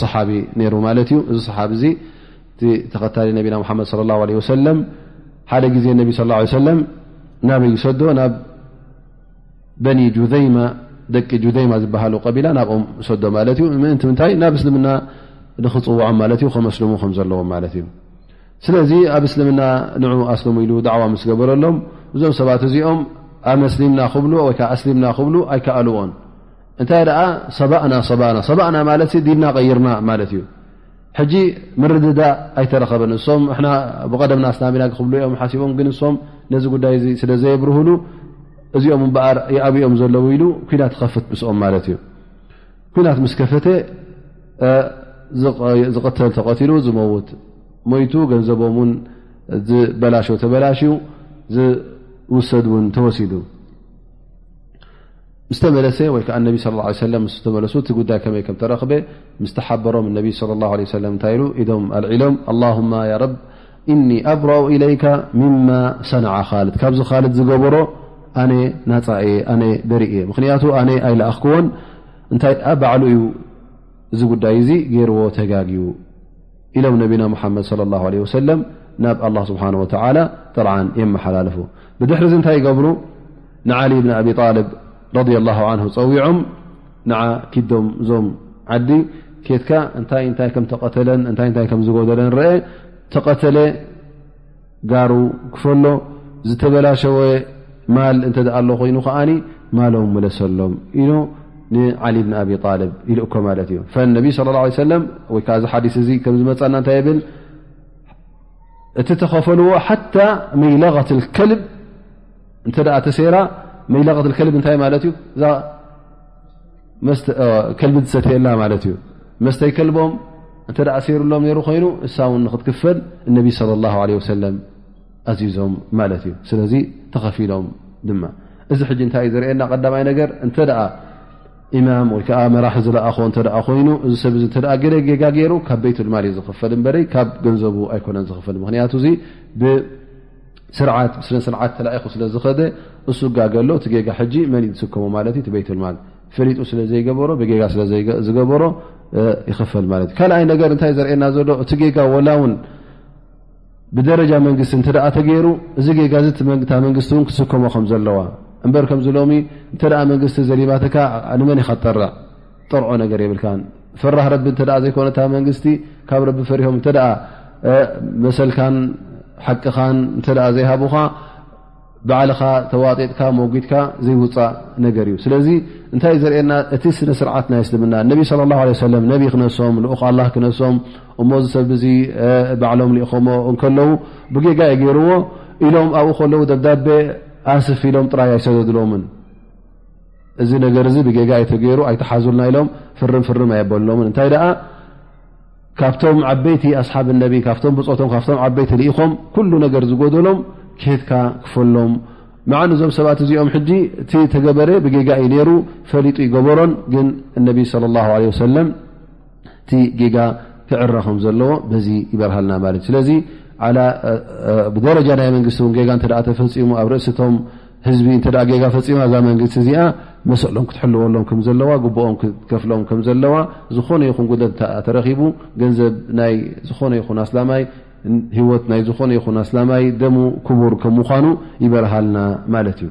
ሰሓቢ ነይሩ ማለት እዩ እዚ ሰሓቢ እዚ እቲ ተኸታሊ ነቢና ሓመድ ለ ላ ለ ወሰለም ሓደ ግዜ ነቢ ስ ሰለም ናበይ ይሰዶ ናብ በኒ ጁዘይማ ደቂ ጁዘይማ ዝበሃሉ ቀቢላ ናብኦም ሰዶ ማለት እዩ ምእንቲ ምንታይ ናብ እስልምና ንክፅውዖም ማለት እዩ ከመስልሙ ከም ዘለዎም ማለት እዩ ስለዚ ኣብ እስልምና ንዑ ኣስልሙ ኢሉ ዳዕዋ ምስ ገበረሎም እዞም ሰባት እዚኦም ኣመስሊምና ክብሉ ወይከዓ ኣስሊምና ክብሉ ኣይከኣልዎን እንታይ ደኣ ሰባእና ሰባእና ሰባእና ማለት ዲና ቀይርና ማለት እዩ ሕጂ ምርድዳእ ኣይተረኸበን እሶም ና ብቀደምና ስናቢና ክብሉ ኦም ሓሲቦም ግን እሶም ነዚ ጉዳይ እ ስለ ዘየብርህሉ እዚኦም እበኣር ይኣብኦም ዘለዉ ኢሉ ኩናት ኸፍት ምስኦም ማለት እዩ ኩናት ምስ ከፈተ ዝቕተል ተቐትሉ ዝመውት ሞይቱ ገንዘቦም ውን ዝበላሽ ተበላሽዩ ዝውሰድ ውን ተወሲዱ ምስ ተመለሰ ወይ ከዓ ነቢ ስ ላ ሰለም ምስ ተመለሱ እቲ ጉዳይ ከመይ ከም ተረክበ ምስ ተሓበሮም ነቢ ስለ ላ ለ ሰለም እንታይ ኢሉ ኢዶም ኣልዒሎም ኣላሁማ ያ ረብ እኒ ኣብረኡ ኢለይካ ምማ ሰናዓ ካልድ ካብዚ ካልድ ዝገበሮ ኣነ ናፃ እየ ኣነ በሪእ እየ ምክንያቱ ኣነ ኣይለኣኽክዎን እንታይ ባዕሉ እዩ እዚ ጉዳይ እዚ ገይርዎ ተጋግዩ ኢሎም ነቢና ሙሓመድ ለ ላ ለ ወሰለም ናብ ኣላ ስብሓን ወተላ ጥርዓን የመሓላልፉ ብድሕሪ እዚ እንታይ ይገብሩ ንዓሊ ብን ኣብ ጣልብ ረድ ላ ን ፀዊዖም ንዓ ኪዶም እዞም ዓዲ ኬትካ እንታይ እንታይ ከም ተቐተለን እንታይ እንታይ ከም ዝጎደለን ርአ ተቐተለ ጋሩ ክፈሎ ዝተበላሸወ ማል እንተ ኣሎ ኮይኑ ከኣ ማሎም መለሰሎም ኢሉ ንዓሊ ብን ኣብ ጣልብ ይልእኮ ማለት እዩ ነቢ ለ ላ ሰለም ወይከዓ እዚ ሓዲስ እዚ ከም ዝመፃና እንታይ የብል እቲ ተኸፈልዎ ሓታ መይለغት ከልብ እተ ተሰራ መይለغት ከልብ እንታይ ማለት እዩ ከልቢ ዝሰተየላ ማለት እዩ መስተይ ከልቦም እንተ ኣሲሩሎም ነሩ ኮይኑ እሳ እውን ንክትክፈል እነቢ ለ ላ ለ ወሰለም ኣዚዞም ማለት እዩ ስለዚ ተኸፊሎም ድማ እዚ ሕጂ እንታይ እዩ ዘርእየና ቀዳማይ ነገር እንተ ኢማም ወይከዓ መራሒ ዝለኣኾ እተ ኮይኑ እዚ ሰብ እ እተ ገደጌጋ ገይሩ ካብ ቤይትልማል እዩ ዝኽፈል እበረይ ካብ ገንዘቡ ኣይኮነን ዝኽፈል ምክንያቱ ስርዓት ብስነ ስርዓት ተላኢኹ ስለ ዝኸደ እሱ ጋገ ኣሎ እቲ ጌጋ ሕጂ መን እዩ ዝስከሞ ማለት እዩ እቲ ቤይትልማል ፈሊጡ ስለ ዘይገበሮ ብጌጋ ስለ ዝገበሮ ይኽፈል ማለት እዩ ካልኣይ ነገር እንታይ ዘርእየና ዘሎ እቲ ጌጋ ወላ እውን ብደረጃ መንግስቲ እንተ ደኣ ተገይሩ እዚ ጌጋ እዚ እታ መንግስቲ እውን ክትስከሞ ከም ዘለዋ እምበር ከምዚ ሎሚ እንተ መንግስቲ ዘሊባትካ ንመን ኢኻ ትጠርዕ ጠርዖ ነገር የብልካን ፈራህ ረቢ እተ ዘይኮነ ታ መንግስቲ ካብ ረቢ ፈሪሆም እተ መሰልካን ሓቅኻን እተ ዘይሃቡካ ባዕልኻ ተዋጢጥካ መጒትካ ዘይውፃእ ነገር እዩ ስለዚ እንታይ ዘርእየና እቲ ስነ ስርዓት ናይ እስልምና ነቢ ለ ላ ለ ሰለም ነቢ ክነሶም ልኡክ ኣላ ክነሶም እሞ ዚ ሰብ እዚ ባዕሎም ልኢኸሞ እንከለዉ ብጌጋ ዩ ገይርዎ ኢሎም ኣብኡ ከለዉ ደብዳቤ ኣስፍ ኢሎም ጥራይ ኣይሰደድሎምን እዚ ነገር እዚ ብጌጋ ዩ ተገይሩ ኣይተሓዙልና ኢሎም ፍርም ፍርም ኣየበልሎም እንታይ ደኣ ካብቶም ዓበይቲ ኣስሓብ ነቢ ካብቶም ብፆቶም ካብቶም ዓበይቲ ልኢኾም ኩሉ ነገር ዝጎደሎም ኬትካ ክፈሎም መዓን እዞም ሰባት እዚኦም ሕጂ እቲ ተገበረ ብጌጋ እዩ ነይሩ ፈሊጡ ይገበሮን ግን እነቢ ለ ላ ለ ወሰለም እቲ ጌጋ ክዕረ ከም ዘለዎ በዚ ይበርሃልና ማለት እዩ ስለዚ ብደረጃ ናይ መንግስቲ እውን ጌጋ እተ ተፈፂሙ ኣብ ርእሲቶም ህዝቢ እተ ጌጋ ፈፂማ እዛ መንግስቲ እዚኣ መሰሎም ክትሕልወሎም ከም ዘለዋ ግብኦም ክትከፍሎም ከም ዘለዋ ዝኾነ ይኹን ጉደት እተ ተረኪቡ ገንዘብ ናይ ዝኾነ ይኹን ኣስላማይ ሂወት ናይ ዝኾነ ይኹን ኣስላማይ ደሙ ክቡር ከም ምኳኑ ይበርሃልና ማለት እዩ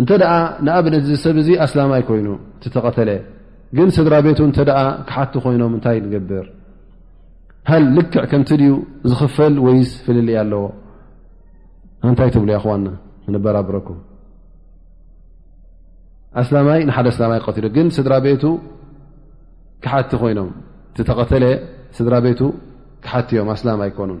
እንተ ንኣብነት እዚ ሰብ እዚ ኣስላማይ ኮይኑ ተቐተለ ግን ስድራ ቤቱ እተ ክሓቲ ኮይኖም እንታይ ንገብር ሃል ልክዕ ከምቲ ድዩ ዝኽፈል ወይስ ፍልል ኣለዎ ኣንታይ ትብሉ ይክዋና ንበራብረኩም ኣስላማይ ንሓደ ኣስላማይ ቀትሉ ግን ስድራ ቤቱ ክሓቲ ኮይኖም ተቐተለ ስድራ ቤቱ ክሓቲ እዮም ኣስላም ኣይኮኑን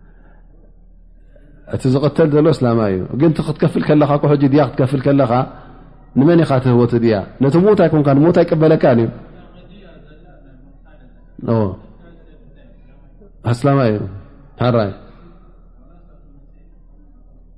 እቲ ዝቕተል ዘሎ እስላማ እዩ ግን ክትከፍል ከለካ ሕጂ ድያ ክትከፍል ከለካ ንመን ኢኻ ትህወቲ ድያ ነቲ ሞት ኣይኮንካ ንሞት ኣይቀበለካ እዩ ኣስላማ እዩ ሓራይ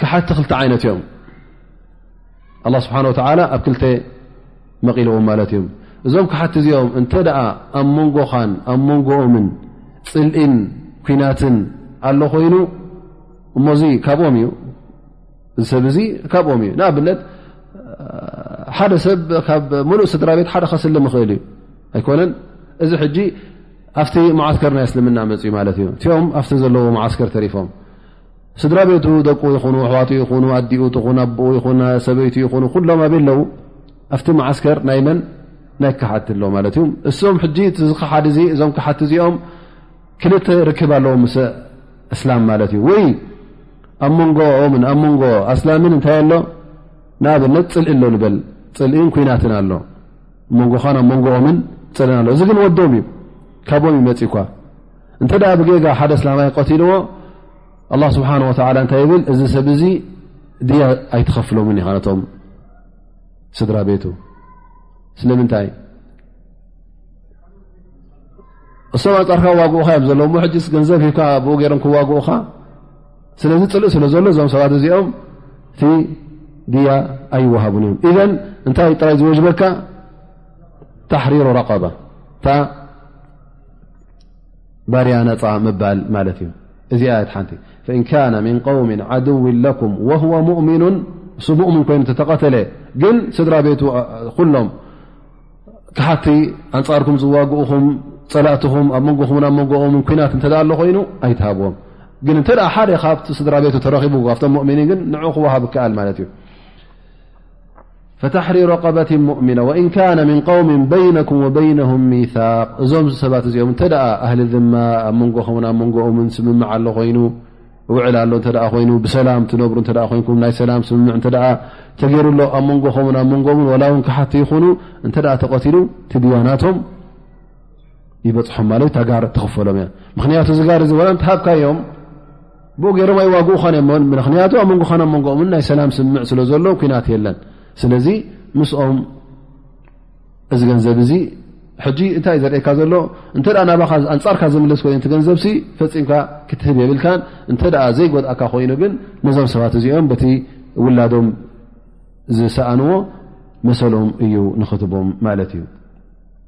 ካሓቲ ክልተ ዓይነት እዮም ኣላ ስብሓን ወተላ ኣብ ክልተ መቒልዎም ማለት እዮም እዞም ካሓቲ እዚኦም እንተ ደኣ ኣብ መንጎኻን ኣብ መንጎኦምን ፅልእን ኩናትን ኣሎ ኮይኑ እሞዚ ካብኦም እዩ ሰብ እዚ ካብኦም እዩ ንኣብነት ሓደ ሰብ ካብ ሙሉእ ስድራ ቤት ሓደ ከስልም ይኽእል እዩ ኣይኮነን እዚ ሕጂ ኣብቲ መዓስከር ናይ እስልምና መፅኡ ማለት እዩ እቲኦም ኣብቲ ዘለዎ መዓስከር ተሪፎም ስድራ ቤቱ ደቁ ይኹኑ ኣሕዋቱ ይኹኑ ኣዲኡ ትኹን ኣቦኡ ይኹን ሰበይቱ ይኹኑ ኩሎም ኣበይ ኣለዉ ኣብቲ መዓስከር ናይ መን ናይ ክሓድቲ ኣሎ ማለት እዩ እሶም ሕጂ እቲ ዝክሓድ እዚ እዞም ክሓቲ እዚኦም ክልተ ርክብ ኣለዎ ምስ እስላም ማለት እዩ ወይ ኣብ መንጎኦምን ኣብ መንጎ ኣስላምን እንታይ ኣሎ ንኣብነት ፅልኢ ኣሎ ንበል ፅልኢን ኩናትን ኣሎ መንጎኻን ኣብ መንጎኦምን ፅልእን ኣሎ እዚ ግን ወዶም እዩ ካብኦም ይመፅ እኳ እንተ ብጌጋ ሓደ እስላማይ ቀትልዎ ኣላ ስብሓን ወላ እንታይ ይብል እዚ ሰብ እዚ ድያ ኣይትኸፍሎምን ኢኻ ነቶም ስድራ ቤቱ ስለምንታይ እሶም ኣንፃርካ ዋግኡካ እዮም ዘለዉ ሞ ሕጅስ ገንዘብ ሂብካ ብኡ ገይሮም ክዋግኡኻ ስለዚ ፅልእ ስለ ዘሎ እዞም ሰባት እዚኦም እቲ ድያ ኣይወሃቡን እዮም እዘን እንታይ ጥራይ ዝወጅበካ ታሕሪሮ ረቐባ ባርያ ነፃ ምባል ማለት እዩ እዚ ኣያት ሓንቲ ፈእን ካነ ምን قውም ዓድው ለኩም ወهወ ሙእምኑ እሱ ሙእምን ኮይኑ ተተቐተለ ግን ስድራ ቤቱ ኩሎም ክሓቲ ኣንፃርኩም ዝዋግኡኹም ፀላእትኹም ኣብ መንጎኹም ኣብ መንጎኦም ኩናት እተ ኣሎ ኮይኑ ኣይትሃብዎም ግን እተ ሓደ ካብቲ ስድራ ቤቱ ተረኺቡ ካብቶም ሙእምኒን ግን ንዕ ክወሃብ ይከኣል ማለት እዩ ፈታሕሪ ረቀበት ሙእምና ወእን ካነ ምን ቀውሚ በይነኩም ወበይነሁም ሚሳቅ እዞም ሰባት እዚኦም እንተ ኣህሊ ዝማ ኣብ መንጎኹምን ኣብ መንጎኦምን ስምምዕ ኣሎ ኮይኑ ውዕል ኣሎ እተ ኮይኑ ብሰላም ትነብሩ እተ ኮይንኩም ናይ ሰላም ስምምዕ እተ ተገይሩ ኣሎ ኣብ መንጎኹምን ኣብ መንጎምን ዋላ እውን ክሓቲ ይኹኑ እንተ ተቐትሉ ትድያናቶም ይበፅሖም ማለት ታጋር ትኽፈሎም እያ ምክንያቱ ዝጋር እዚ ዋላ እንተሃብካዮም ብኡ ገይሮም ኣይዋግኡ ኾነ እሞ ምክንያቱ ኣብ መንጎ ኸነ መንጎኦምን ናይ ሰላም ስምምዕ ስለ ዘሎ ኩናት የለን ስለዚ ምስኦም እዚ ገንዘብ እዚ ሕጂ እንታይ ዘርእካ ዘሎ እንተ ናባኻ ኣንፃርካ ዝምልስ ኮይኑ ገንዘብ ሲ ፈፂምካ ክትህብ የብልካን እንተ ዘይጎድእካ ኮይኑ ግን ነዞም ሰባት እዚኦም በቲ ውላዶም ዝሰኣንዎ መሰሎም እዩ ንኽትቦም ማለት እዩ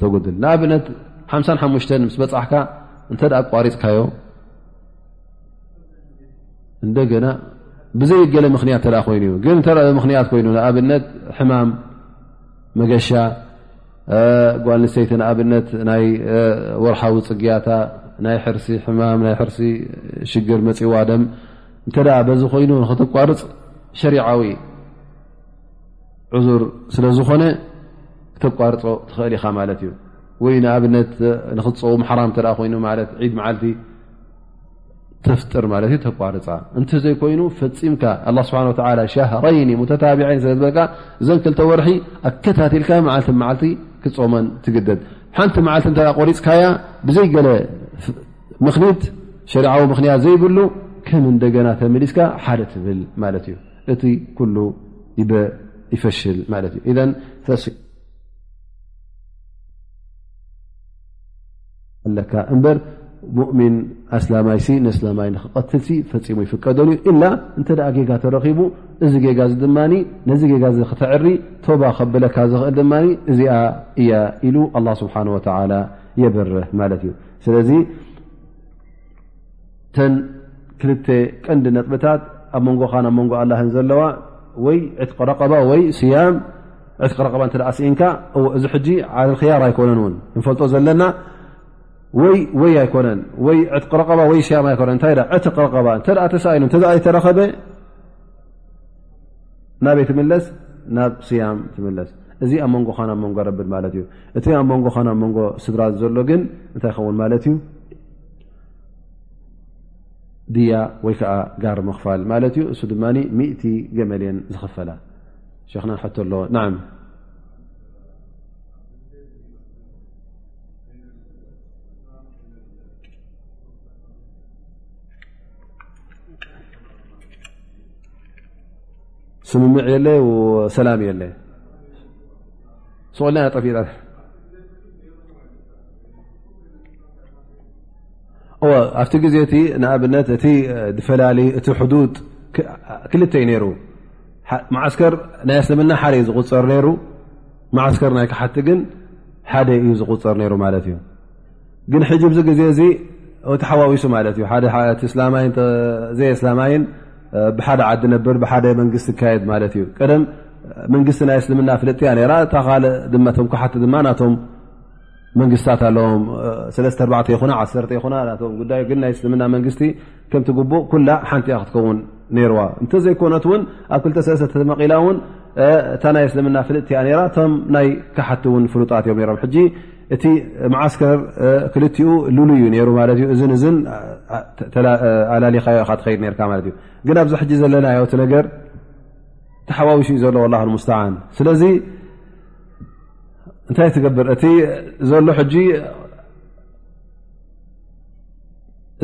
ተጉድል ንኣብነት ሓምሳን ሓሙሽተ ምስ በፃሕካ እንተ ኣቋሪፅካዮ እንደገና ብዘይገለ ምክንያት ተ ኮይኑ እዩ ግን ተ ምክንያት ኮይኑ ንኣብነት ሕማም መገሻ ጓል ንሰይቲ ንኣብነት ናይ ወርሓዊ ፅግያታ ናይ ሕርሲ ሕማም ናይ ሕርሲ ሽግር መፂዋ ደም እንተ በዚ ኮይኑ ንክትቋርፅ ሸሪዓዊ ዙር ስለ ዝኾነ ክተቋርፆ ትኽእል ኢኻ ማለት እዩ ወይ ንኣብነት ንክፀውም ሓራም ተ ኮይኑ ማለት ዒድ መዓልቲ ተፍጥር ማለት እዩ ተቋርፃ እንተዘይኮይኑ ፈፂምካ ኣላ ስብሓ ወላ ሻሃረይኒ ሙተታቢዐይን ስለ ዝበልካ እዘን ክልተ ወርሒ ኣከታትልካ መዓልቲ መዓልቲ ክፀመን ትግደድ ሓንቲ መዓልቲ እተ ቆሪፅካያ ብዘይ ገለ ምኽኒት ሸሪዓዊ ምኽንያት ዘይብሉ ከም እንደገና ተመሊስካ ሓደ ትብል ማለት እዩ እቲ ኩሉ ይፈሽል ማለት እዩ ኢዘን ኣለካ እምበር ሙእሚን ኣስላማይ ሲ ንእስላማይ ንክቀትል ሲ ፈፂሙ ይፍቀደን እዩ ኢላ እንተ ጌጋ ተረኪቡ እዚ ጌጋ እዚ ድማ ነዚ ጌጋ እዚ ክተዕሪ ቶባ ከብለካ ዝኽእል ድማ እዚኣ እያ ኢሉ ኣላ ስብሓን ወተላ የብርህ ማለት እዩ ስለዚ እተን ክልተ ቀንዲ ነጥብታት ኣብ መንጎኻ ናብ መንጎ ኣላህን ዘለዋ ወይ ዕትቂ ረቐባ ወይ ስያም ዕትቂ ረቐባ እተ ስኢንካ እዚ ሕጂ ዓለልክያር ኣይኮነን እውን ንፈልጦ ዘለና ወይ ወይ ኣይኮነን ወይ ዕትቂ ረቐባ ወይ ስያም ኣይኮነን እንታይ ዕትቂ ረቐባ እተ ተሳኢኑ እተ ይተረኸበ ናበይ ትምለስ ናብ ስያም ትምለስ እዚ ኣብ መንጎኻ ናብ መንጎ ረብድ ማለት እዩ እቲ ኣብ መንጎኻ ናብ መንጎ ስድራ ዘሎ ግን እንታይ ይኸውን ማለት እዩ ድያ ወይ ከዓ ጋር ምኽፋል ማለት እዩ እሱ ድማ ሚእቲ ገመልን ዝኽፈላ ሸክና ሕቶ ኣሎ ን ስምምዕ የለ ሰላም የለ ስቁልና ጠፊ ኣብቲ ግዜ እቲ ንኣብነት እቲ ፈላሊ እቲ ሕዱድ ክልተ ዩ ነይሩ መዓስከር ናይ ኣስልምና ሓደ ዩ ዝቁፀር ነይሩ መዓስከር ናይ ክሓቲ ግን ሓደ እዩ ዝቁፀር ነይሩ ማለት እዩ ግን ሕጂ ብዚ ግዜ እዚ ተሓዋዊሱ ማለት እዩ ሓደቲ እስላማይ ዘይ ኣስላማይን ብሓደ ዓዲ ነብር ብሓደ መንግስቲ ይካየድ ማለት እዩ ቀደም መንግስቲ ናይ ኣስልምና ፍልጥያ ነራ እታ ካልእ ድማ ቶም ክሓቲ ድማ ናቶም መንግስታት ኣለዎም ሰለስተ ኣርባዕተ ይኹና ዓሰርተ ይኹና ናቶም ጉዳይ ግን ናይ እስልምና መንግስቲ ከምቲ ግቡእ ኩላ ሓንቲ እያ ክትከውን ነይርዋ እንተዘይኮነት እውን ኣብ ክልተ ሰለስተ ተመቒላ እውን እታ ናይ እስልምና ፍልጥቲ እያ ነራ እቶም ናይ ካሓቲ እውን ፍሉጣት እዮም ነሮም ሕጂ እቲ መዓስከር ክልቲኡ ልሉ እዩ ነይሩ ማለት እዩ እዝን እዝን ኣላሊኻዮ ኢካ ትኸይድ ነርካ ማለት እዩ ግን ኣብዚ ሕጂ ዘለናዮ እቲ ነገር ተሓዋዊሽ እዩ ዘሎ ላ ሙስተዓን ስለዚ እንታይ ትገብር እቲ ዘሎ ሕጂ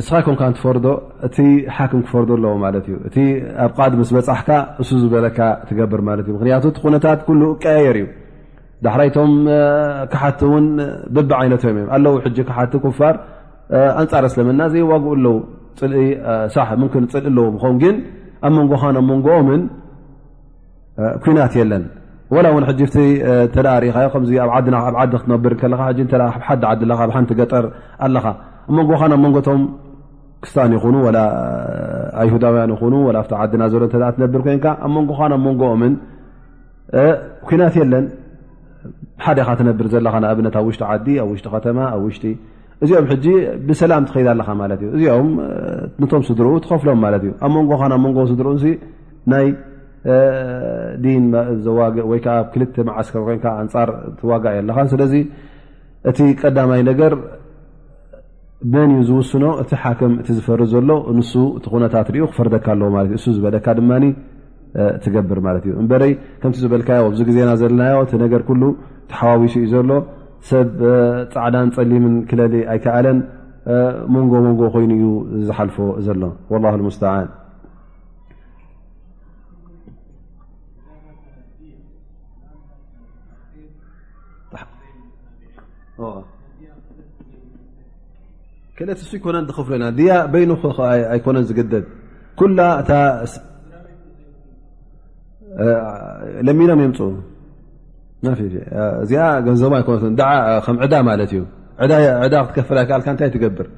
እስኻ ኮንካ ትፈርዶ እቲ ሓክም ክፈርዶ ኣለዎ ማለት እዩ እቲ ኣብ ቃዲ ምስ በፃሕካ እሱ ዝበለካ ትገብር ማለት እዩ ምክንያቱ እቲ ኩነታት ኩሉ ቀያየር እዩ ዳሕራይቶም ክሓቲ እውን ብቢ ዓይነቶም እዮም ኣለዉ ሕጂ ክሓቲ ኩፋር ኣንፃር ስለምና ዘይዋግኡ ኣለዉ ፅልኢ ሳሕ ምክን ፅልኢ ኣለዎም ን ግን ኣብ መንጎኻን ኣብ መንጎኦምን ኩናት የለን ወላ ውን ሕጂ ቲ እተ ርኢኻዮ ከዚ ኣብ ዓድና ኣብ ዓዲ ክትነብር ከለካ ሕ እ ኣብ ሓዲ ዓዲ ለካ ኣብ ሓንቲ ገጠር ኣለኻ ብ መንጎኻ ናብ መንጎቶም ክስታን ይኹኑ ወላ ኣይሁዳውያን ይኹኑ ወላ ኣብቲ ዓድና ዘሎ እተ ትነብር ኮይንካ ኣብ መንጎኻ ናብ መንጎኦምን ኩናት የለን ሓደ ኻ ትነብር ዘለኻ ንኣብነት ኣብ ውሽጢ ዓዲ ኣብ ውሽጢ ከተማ ኣብ ውሽጢ እዚኦም ሕጂ ብሰላም ትኸይዳ ኣለኻ ማለት እዩ እዚኦም ነቶም ስድርኡ ትኸፍሎም ማለት እዩ ኣብ መንጎኻ ናብ መንጎ ስድርኡን ናይ ዲን ዘዋግእ ወይ ከዓ ክልተ መዓስከር ኮይንካ ኣንፃር ትዋጋ ኣለካ ስለዚ እቲ ቀዳማይ ነገር መን እዩ ዝውስኖ እቲ ሓክም እቲ ዝፈር ዘሎ ንሱ እቲ ኩነታት ሪኡ ክፈርደካ ኣለዎ ማለት እዩ እሱ ዝበለካ ድማ ትገብር ማለት እዩ እበረይ ከምቲ ዝበልካዮ ኣብዚ ግዜና ዘለናዮ እቲ ነገር ኩሉ ተሓዋዊሱ እዩ ዘሎ ሰብ ፃዕዳን ፀሊምን ክለሊ ኣይከኣለን መንጎ መንጎ ኮይኑ እዩ ዝሓልፎ ዘሎ ላ ሙስተዓን ክለት እሱ ይኮነን ክፍሎ ኢና ድያ በይኑ ኣይኮነን ዝግደድ ኩላ እታ ለሚኖም የምፅ እዚኣ ገንዘቡ ኣይኮነት ከም ዕዳ ማለት እዩ ዕዳ ክትከፍል ኣይከኣልካ እንታይ ትገብር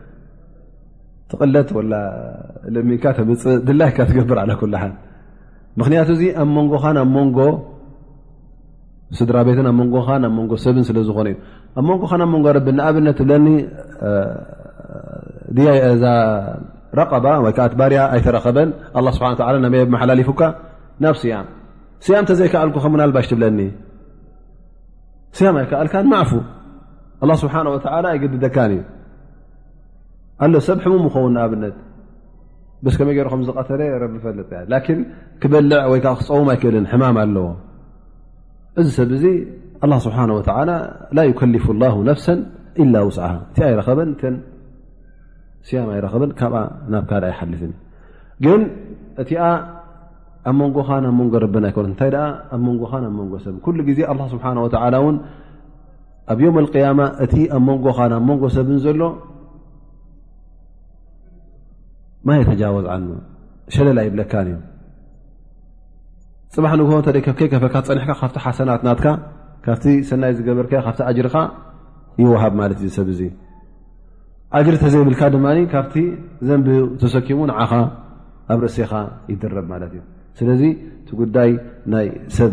ትቕለት ወላ ለሚንካ ተምፅእ ድላይካ ትገብር ዓ ኩልሓን ምክንያቱ እዚ ኣብ መንጎኻን ኣብ መንጎ ስድራ ቤትን ኣብ መንጎኻን ኣብ መንጎ ሰብን ስለ ዝኾነ እዩ ኣብ መንጎኻን ኣብ መንጎ ረቢ ንኣብነት ትብለኒ እዛ ረቀባ ወይከዓ ባርያ ኣይተረኸበን ኣላ ስብሓ ላ ናበይ መሓላሊፉካ ናብ ስያም ስያም ተዘይከኣልኩ ከምናልባሽ ትብለኒ ስያም ኣይከኣልካን ማዕፉ ኣላ ስብሓን ወተላ ኣይግድደካን እዩ ኣሎ ሰብ ሕሙም ኸውን ንኣብነት በስ ከመይ ገይሩ ከም ዝቐተለ ረቢ ፈልጥ ላኪን ክበልዕ ወይ ከዓ ክፀውም ኣይክእልን ሕማም ኣለዎ እዚ ሰብ እዚ ኣላ ስብሓን ወተላ ላ ዩከሊፉ ላሁ ነፍሰን ኢላ ውስዓሃ እቲ ኣይረኸበን ከን ስያም ኣይረኸበን ካብኣ ናብ ካልእ ኣይሓልፍን ግን እቲኣ ኣብ መንጎኻ ናብ መንጎ ረብን ኣይኮነት እንታይ ደኣ ኣብ መንጎኻን ኣብ መንጎ ሰብ ኩሉ ግዜ ኣላ ስብሓን ወተላ እውን ኣብ ዮም ኣልቅያማ እቲ ኣብ መንጎኻን ኣብ መንጎ ሰብን ዘሎ ማ የተጃወዝ ዓኑ ሸለል ኣይብለካን እዩ ፅባሕ ንግሆ እተ ከይከፈካ ፀኒሕካ ካብቲ ሓሰናት ናትካ ካብቲ ሰናይ ዝገበርከ ካብቲ ኣጅርኻ ይወሃብ ማለት እዩ ሰብ እዙ ኣጅር ተዘይብልካ ድማ ካብቲ ዘንብ ተሰኪሙ ንዓኻ ኣብ ርእሲኻ ይድረብ ማለት እዩ ስለዚ እቲ ጉዳይ ናይ ሰብ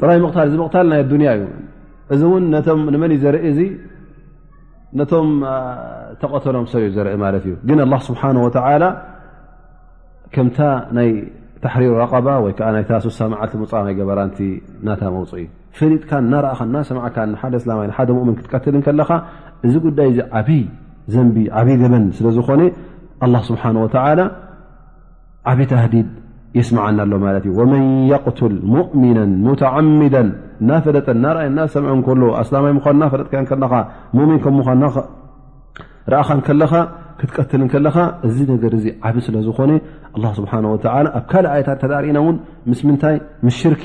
ጥራይ ምቕታል እዚ ምቕታል ናይ ኣዱንያ እዩ እዚ እውን ነቶም ንመን እዩ ዘርኢ እዚ ነቶም ተቐተሎም ሰብ እዩ ዘርኢ ማለት እዩ ግን ኣላ ስብሓን ወተላ ከምታ ናይ ታሕሪር ረቐባ ወይ ከዓ ናይታ ሱሳ መዓልቲ ሙፃ ናይ ገበራንቲ ናታ መውፅ እዩ ፈሊጥካ እናረእኻ እናሰማዕካ ንሓደ እስላማይ ንሓደ ሙእምን ክትቀትል ከለኻ እዚ ጉዳይ እዚ ዓብይ ዘንቢ ዓብይ ገበን ስለ ዝኾነ ኣላ ስብሓን ወተላ ዓብ ታህዲድ የስምዓና ኣሎ ማለት እዩ ወመን የቅትል ሙእሚና ሙተዓሚዳ እናፈለጠ ናርኣይ እናሰምዐ ከሎ ኣስላማይ ምኑ እናፈለጥ ከለኻ ሙእሚን ከም ምኑ ረእኻ ከለኻ ክትቀትል ከለኻ እዚ ነገር እዚ ዓብ ስለ ዝኾነ ስብሓ ወ ኣብ ካልእ ኣየታት ተርእና እውን ምስ ምንታይ ምስ ሽርኪ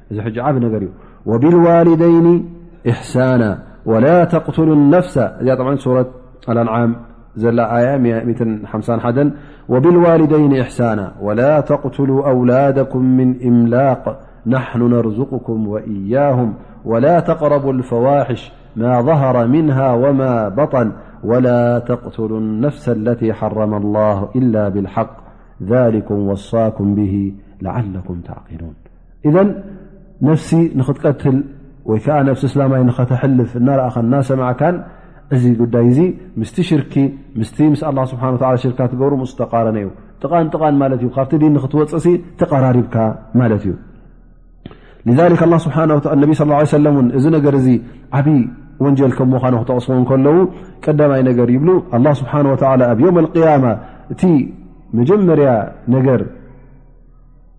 عب نر وبالوالدين إحسانا ولا تقتلو النفس اوة الأنعام وبالوالدين إحسانا ولا تقتلوا أولادكم من إملاق نحن نرزقكم وإياهم ولا تقرب الفواحش ما ظهر منها وما بطن ولا تقتل النفس التي حرم الله إلا بالحق ذلكم وصاكم به لعلكم تعقلون ኢዘን ነፍሲ ንክትቀትል ወይ ከዓ ነፍሲ እስላማይ ንኸተሕልፍ እናረእኻ እናሰማዕካን እዚ ጉዳይ እዚ ምስቲ ሽርኪ ምስ ምስ ኣላ ስብሓ ሽርካ ትገብሩ ምስ ተቃረነ እዩ ጥቓን ጥቓን ማለት እዩ ካብቲ ዲን ንክትወፅእሲ ተቀራሪብካ ማለት እዩ ላ ስብሓ ነቢ ስ ሰለ ን እዚ ነገር እዚ ዓብይ ወንጀል ከም ምዃኑ ክተቕስቦ ከለዉ ቀዳማይ ነገር ይብሉ ኣላ ስብሓ ወላ ኣብ ዮም ኣልቅያማ እቲ መጀመርያ ነገር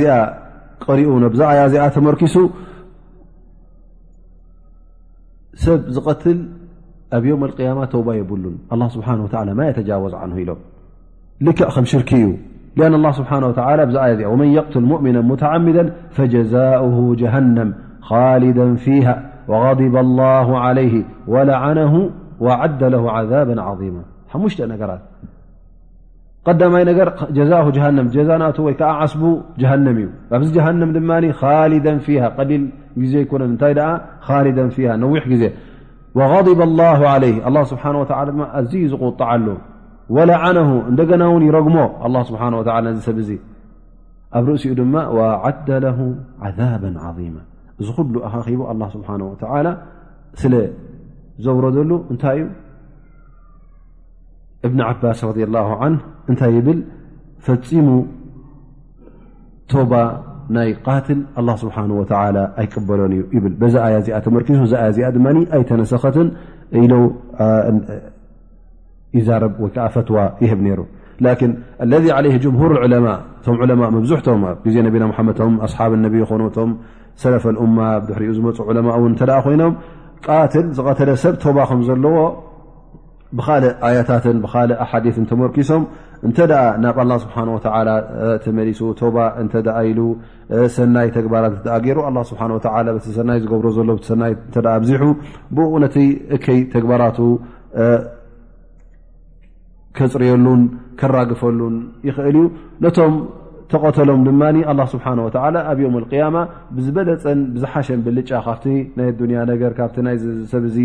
ي قرኡ تمركس سብ قتل ኣብ يوم القيام وب يبل الله سبحانه وعلى م يتجوز عنه إلم لك شرك ዩ لأن الله سبحانه ولى ومن يقتل مؤمنا متعمدا فجزاؤه جهنم خالدا فيها وغضب الله عليه ولعنه وأعد له عذابا عظيما مشت نرت ቀዳማይ ነገር ጀዛ ጀሃንም ጀዛ ና ወይ ከዓ ዓስቡ ጀሃንም እዩ ኣብዚ ጀሃንም ድማ ኻሊደ ፊሃ ቀሊል ግዜ ኣይኮነን እንታይ ኣ ኻሊደ ፊሃ ነዊሕ ግዜ غضብ ላه ለይ ኣ ስብሓ ወ ድማ ኣዝዩ ዝቁጣዓሉ ወለዓነ እንደገና እውን ይረግሞ ኣ ስብሓ ወ ነዚ ሰብ እዚ ኣብ ርእሲኡ ድማ ዓደ ለ ዓዛባ ዓظማ እዚ ኩሉ ኣኻኺቡ ኣ ስብሓ ወ ስለ ዘውረደሉ እንታይ እዩ እብኒ ዓባስ ረ ን እንታይ ይብል ፈፂሙ ቶባ ናይ ቃትል ኣላ ስብሓን ወተላ ኣይቀበሎን እዩ ይብል በዛ ኣያ እዚኣ ተመርኪሱ እዛ ኣያ እዚኣ ድማ ኣይተነሰኸትን ኢሉ ይዛረብ ወይከዓ ፈትዋ ይህብ ነይሩ ላኪን ለذ ለይ ጅምሁር ዑለማ እቶም ዑለማ መብዝሕቶም ኣብ ግዜ ነቢና ሓመድ ቶም ኣስሓብ ነቢ ይኮኑ እቶም ሰለፈ ልእማ ብድሕሪኡ ዝመፁ ዑለማ እውን እተ ኮይኖም ቃትል ዝቐተለ ሰብ ቶባ ከም ዘለዎ ብካልእ ኣያታትን ብካልእ ኣሓዲትን ተመርኪሶም እንተ ናብ ኣላ ስብሓን ወተላ ተመሊሱ ቶባ እንተ ኢሉ ሰናይ ተግባራት እኣ ገይሩ ኣ ስብሓ ወላ ቲ ሰናይ ዝገብሮ ዘሎ ሰናይ እተ ኣብዚሑ ብኡ ነቲ እከይ ተግባራቱ ከፅርየሉን ከራግፈሉን ይኽእል እዩ ነቶም ተቐተሎም ድማ ኣላ ስብሓ ወላ ኣብ ዮም ቅያማ ብዝበለፀን ብዝሓሸን ብልጫ ካብቲ ናይ ኣዱንያ ነገር ካብቲ ናይሰብ ዙ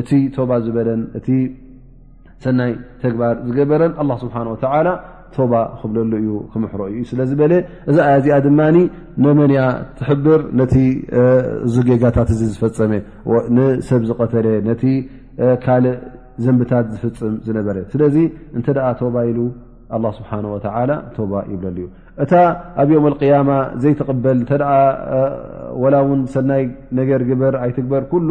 እቲ ቶባ ዝበለን እቲ ሰናይ ተግባር ዝገበረን ኣላ ስብሓን ወተዓላ ቶባ ክብለሉ እዩ ክምሕሮ እዩ ስለ ዝበለ እዛ ኣያ እዚኣ ድማ ንመን እያ ትሕብር ነቲ እዚ ጌጋታት እዚ ዝፈፀመ ንሰብ ዝቐተለ ነቲ ካልእ ዘንብታት ዝፍፅም ዝነበረ ስለዚ እንተ ደኣ ቶባ ኢሉ ኣላ ስብሓን ወተዓላ ቶባ ይብለሉ እዩ እታ ኣብ ዮም ልቅያማ ዘይትቕበል እተ ወላ እውን ሰናይ ነገር ግበር ኣይትግበር ኩሉ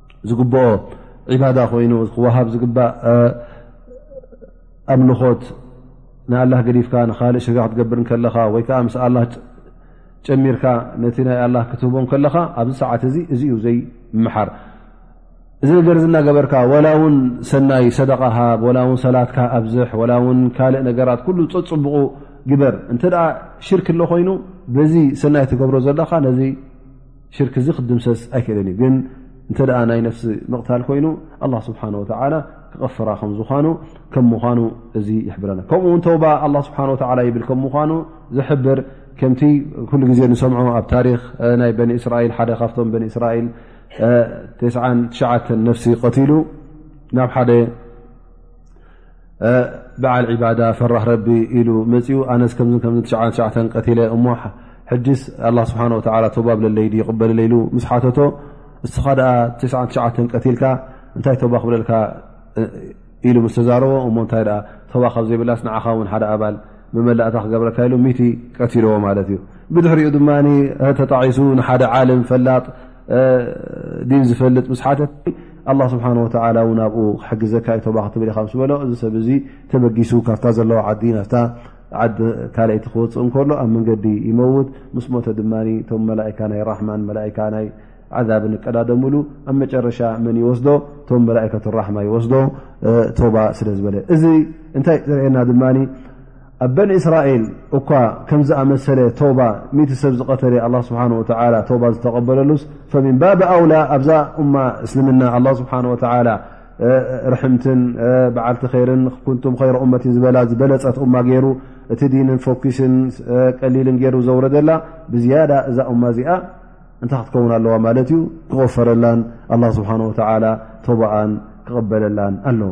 ዝግብኦ ዒባዳ ኮይኑ ክወሃብ ዝግባእ ኣምልኾት ንኣላ ገዲፍካ ንካልእ ሽርካ ክትገብር ከለኻ ወይ ከዓ ምስ ኣላ ጨሚርካ ነቲ ናይ ኣላ ክትህቦ ከለኻ ኣብዚ ሰዓት እዚ እዚ ዩ ዘይምሓር እዚ ነገር ዚ እናገበርካ ዋላ ውን ሰናይ ሰደቃ ሃብ ዋላ ውን ሰላትካ ኣብዝሕ ዋላ ውን ካልእ ነገራት ኩሉ ፀፅቡቑ ግበር እንተ ሽርክ ኣሎ ኮይኑ በዚ ሰናይ ትገብሮ ዘለካ ነዚ ሽርክ እዚ ክድምሰስ ኣይክእልን እዩ ግን እንተ ናይ ነፍሲ ምቕታል ኮይኑ ኣላ ስብሓን ወተላ ክቐፍራ ከም ዝኑ ከም ምኳኑ እዚ ይሕብረና ከምኡ ውን ተባ ኣ ስብሓ ወላ ይብል ከም ምኳኑ ዝሕብር ከምቲ ኩሉ ግዜ ንሰምዖ ኣብ ታሪክ ናይ በኒ እስራኤል ሓደ ካብቶም በኒ እስራኤል ተ ትሸ ነፍሲ ቀትሉ ናብ ሓደ በዓል ዒባዳ ፈራህ ረቢ ኢሉ መፅኡ ኣነስ ከም ከም ትሸዓተ ቀትለ እሞ ሕጅስ ኣላ ስብሓን ወላ ተባብለለይ ዩ ይቕበልለይ ኢሉ ምስ ሓተቶ እስኻ ደ ትሸዓተ ቀትልካ እንታይ ተባ ክብለልካ ኢሉ ምስ ተዛረቦ እሞ እንታይ ተባ ካብ ዘይብላስ ንዓኻ ውን ሓደ ኣባል መመላእታ ክገብረካ ኢሉ ሚቲ ቀትልዎ ማለት እዩ ብድሕሪኡ ድማ ተጣዒሱ ንሓደ ዓለም ፈላጥ ዲን ዝፈልጥ ምስ ሓተት ኣላ ስብሓን ወተላ እውን ኣብኡ ክሕግዘካ ዩ ቶባ ክትብል ኢኻ ምስ በሎ እዚ ሰብ እዚ ተበጊሱ ካብታ ዘለዎ ዓዲ ናብታ ዓዲ ካልይቲ ክወፅእ እንከሎ ኣብ መንገዲ ይመውት ምስ ሞተ ድማ እቶም መላካ ናይ ራሕማን መላካ ናይ ዓዛብ ንቀዳደምሉ ኣብ መጨረሻ መን ይወስዶ እቶም መላእከት ራሕማ ይወስዶ ቶባ ስለ ዝበለ እዚ እንታይ ዘርእየና ድማ ኣብ በኒ እስራኤል እኳ ከም ዝኣመሰለ ተባ ሚእቲ ሰብ ዝቐተለ ኣላ ስብሓን ወተላ ተባ ዝተቐበለሉስ ፈሚን ባብ ኣውላ ኣብዛ እማ እስልምና ኣላ ስብሓን ወተላ ርሕምትን በዓልቲ ኸይርን ኩንቱም ኸይሮ እመትን ዝበላ ዝበለፀት እማ ገይሩ እቲ ዲንን ፎኪስን ቀሊልን ገይሩ ዘውረደላ ብዝያዳ እዛ እማ እዚኣ እንታይ ክትከውን ኣለዋ ማለት እዩ ክወፈረላን ኣላ ስብሓን ወተላ ተባኣን ክቕበለላን ኣለዎ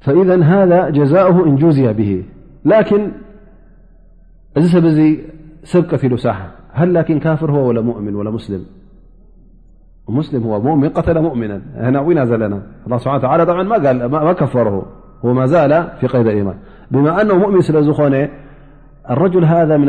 فإذن هذا جزاؤه إن جزي به لكن زبي سبق لس هل لكن كافر هو ولا مؤمن ولا مسلم مسلمهو مؤمن قتل مؤمنا نالنا الله سحانه تعالى بعا ما كفره هو ما زال في قيد الإيمان بما أنه مؤمن سلزخن الرجل هذايأمن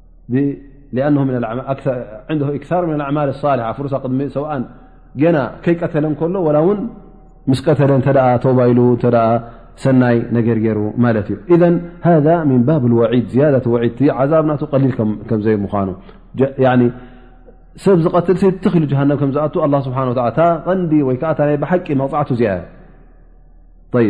ክታር ና ኣማል ሳል ፍሩ ቅድሚ ሰውኣን ገና ከይቀተለ ከሎ ላ ውን ምስ ቀተለ ተ ተባይሉ ተ ሰናይ ነገር ገይሩ ማለት እዩ ذ ን ባብ ዒድ ዝያ ዒድ ዛብ ና ቀሊል ከምዘይ ምኳኑ ሰብ ዝቀትል ትኽሉ ጀሃንም ከምዝኣ ስብሓ ቀንዲ ወይዓ ናይ ብሓቂ መቕፃዕቱ እዚኣ እያ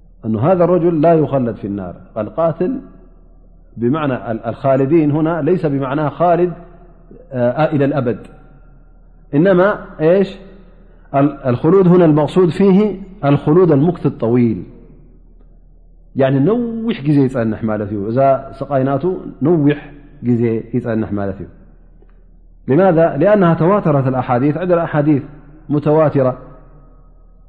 أن هذا الرجل لا يخلد في النار القاتل بمعنى الخالدين هنا ليس بمعناه خالد إلى الأبد إنما أي الخلود هنا المقصود فيه الخلود المكث طويل يعني نوحجزيينمالي إا قاينات نوح جزي نمال لماذا لأنها تواترت الأحاديث عد اأحاديث متواترة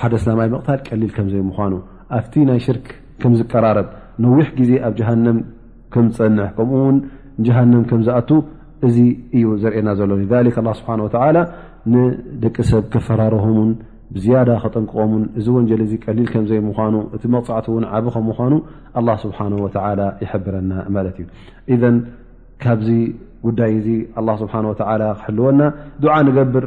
ሓደ እስላማይ ምቕታል ቀሊል ከም ዘይምዃኑ ኣብቲ ናይ ሽርክ ከም ዝቀራረብ ነዊሕ ግዜ ኣብ ጀሃንም ከም ዝፀንሕ ከምኡ ውን ጀሃንም ከም ዝኣቱ እዚ እዩ ዘርእና ዘሎ ላ ስብሓ ወላ ንደቂ ሰብ ከፈራርሆምን ብዝያዳ ከጠንቅቆምን እዚ ወንጀል እዚ ቀሊል ከም ዘይምኳኑ እቲ መቕፃዕቲ እውን ዓብ ከም ምኳኑ ኣላ ስብሓ ወላ ይሕብረና ማለት እዩ እዘን ካብዚ ጉዳይ እዚ ኣላ ስብሓ ወላ ክሕልወና ድዓ ንገብር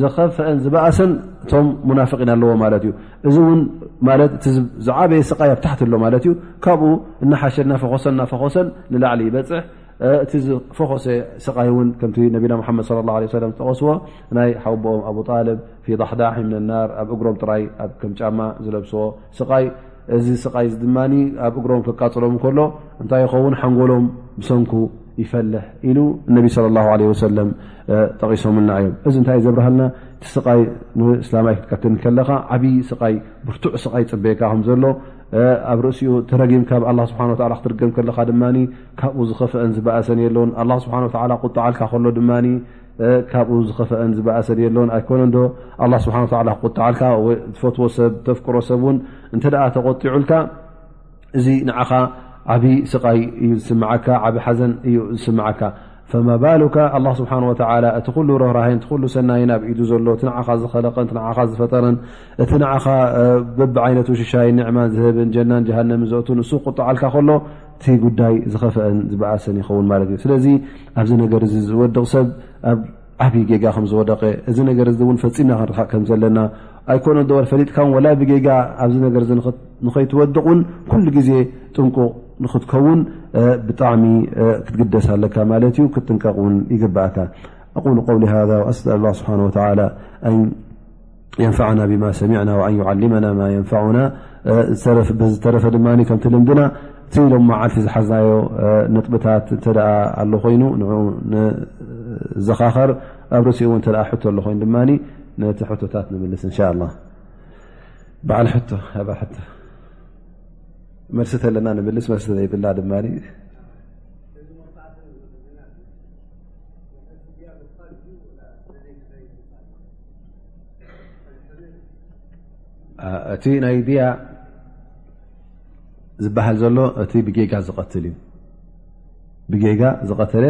ዝኸፍአን ዝበእሰን እቶም ሙናፍቒን ኣለዎ ማለት እዩ እዚ እውን ማለት እቲ ዝዓበየ ስቓይ ኣብ ታሕቲ ኣሎ ማለት እዩ ካብኡ እናሓሸ ናፈኾሰ ናፈኾሰን ንላዕሊ ይበፅሕ እቲ ዝፈኾሰ ስቓይ እውን ከምቲ ነቢና ሓመድ ለ ላ ሰለ ዝጠቐስዎ ናይ ሓውቦኦም ኣብ ጣልብ ፊ ዳሕዳሕ ምንናር ኣብ እግሮም ጥራይ ኣብ ከም ጫማ ዝለብስዎ ስቓይ እዚ ስቓይ ድማ ኣብ እግሮም ከቃፅሎም ከሎ እንታይ ይኸውን ሓንጎሎም ብሰንኩ ይፈልሕ ኢሉ እነቢ ስለ ላ ለ ወሰለም ጠቒሶምልና እዮም እዚ እንታይ ዘብርሃልና እቲ ስቓይ ንእስላማይ ክትቀትል ከለኻ ዓብዪ ስቓይ ብርቱዕ ስቓይ ፅበየካ ከም ዘሎ ኣብ ርእሲኡ ተረጊም ካብ ኣላ ስብሓን ወላ ክትርገም ከለኻ ድማ ካብኡ ዝኸፍአን ዝበእሰን የሎን ኣላ ስብሓን ወላ ቁጣዓልካ ከሎ ድማ ካብኡ ዝኸፍአን ዝበእሰን የሎን ኣይኮነ ዶ ኣላ ስብሓን ወላ ክቁጣዓልካ ዝፈትዎ ሰብ ተፍቅሮ ሰብ እውን እንተ ተቆጢዑልካ እዚ ንዓኻ ዓብዪ ስቓይ እዩ ዝስምዓካ ዓብ ሓዘን እዩ ዝስምዓካ ፈማ ባሉካ ኣላ ስብሓን ወተላ እቲ ኩሉ ሮህራይን ቲ ኩሉ ሰናይን ኣብ ኢዱ ዘሎ እቲ ንዓኻ ዝኸለቀን ንዓኻ ዝፈጠረን እቲ ንዓኻ በብ ዓይነቱ ሽሻይ ኒዕማን ዝህብን ጀናን ጀሃነምን ዘእቱ ንሱ ክቁጣዓልካ ከሎ እቲ ጉዳይ ዝኸፍአን ዝበእሰን ይኸውን ማለት እዩ ስለዚ ኣብዚ ነገር እዚ ዝወድቕ ሰብ ዓብይ ጌጋ ከም ዝወደቀ እዚ ነገር እዚ እውን ፈፂምና ክንርሓቅ ከም ዘለና ኣይኮነ ዶር ፈሊጥካ ውን ወላ ብጌጋ ኣብዚ ነገር እዚ ንኸይትወድቕ ውን ኩሉ ግዜ ጥንቁቕ ንክትከውን ብጣዕሚ ክትግደስ ኣለካ ማለት እዩ ክትጥንቀቕ ውን ይግባእካ ኣቁሉ ቀውሊ ሃ ኣስዳ ስብሓን ወተላ የንፈና ብማ ሰሚዕና ን ዩዓሊመና ማ የንፈና ዝተረፈ ድማ ከምቲ ልምድና እቲ ሎ መዓልቲ ዝሓዝናዮ ነጥብታት እተ ኣሎ ኮይኑ ን ንዘኻኸር ኣብ ርእሲኡ እውን ተ ሕቶ ኣሎ ኮይኑ ድማ ነቲ ሕቶታት ንምልስ እንሻ ላ በዓል ሕቶ ሕቶ መልስተ ኣለና ንምልስ መልስ ዘይብላ ድማ እቲ ናይ ድያ ዝበሃል ዘሎ እቲ ብጌጋ ዝቀትል እዩ ብጌጋ ዝቀተለ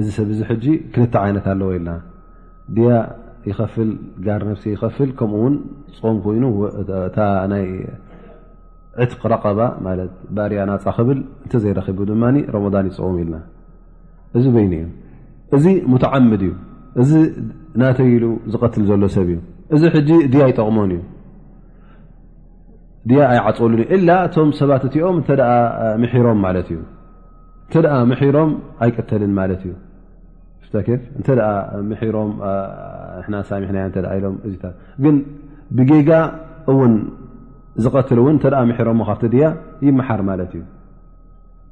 እዚ ሰብ እዚ ሕጂ ክልተ ዓይነት ኣለዎ ኢልና ድያ ይኸፍል ጋር ነፍሲ ይኸፍል ከምኡ ውን ፆም ኮይኑ እታ ናይ ዕትቅ ረቀባ ማለት ባርያ ናፃ ክብል እንተዘይረኪቡ ድማ ረመዳን ይፀውም ኢልና እዚ በይኑ እዩ እዚ ሙተዓምድ እዩ እዚ ናተይ ኢሉ ዝቀትል ዘሎ ሰብ እዩ እዚ ሕጂ ድያ ይጠቕሞን እዩ ድያ ኣይዓፀሉን እዩ እላ እቶም ሰባት እቲኦም እተ ምሒሮም ማለት እዩ እተ ምሒሮም ኣይቅተልን ማለት እዩ እተ ምሮም ሳሚሕናዮ እተ ኢሎም እዚታት ግን ብጌጋ እውን ዝቀትል እውን እተ ምሕሮሞ ካብቲ ድያ ይመሓር ማለት እዩ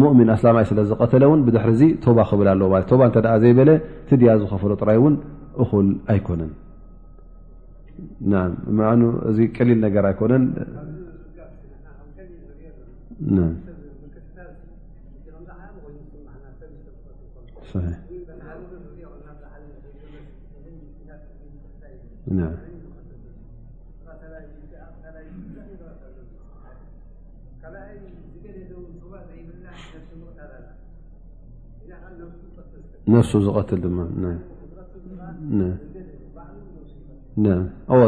ሙእሚን ኣስላማይ ስለ ዝቀተለ እውን ብድሕሪ እዚ ቶባ ክብል ኣለዎ ማለት ቶባ እተ ዘይበለ ትድያ ዝኸፈሎ ጥራይ እውን እኹል ኣይኮነን እዚ ቀሊል ነገር ኣይኮነን ነፍሱ ዝቐትል ድማ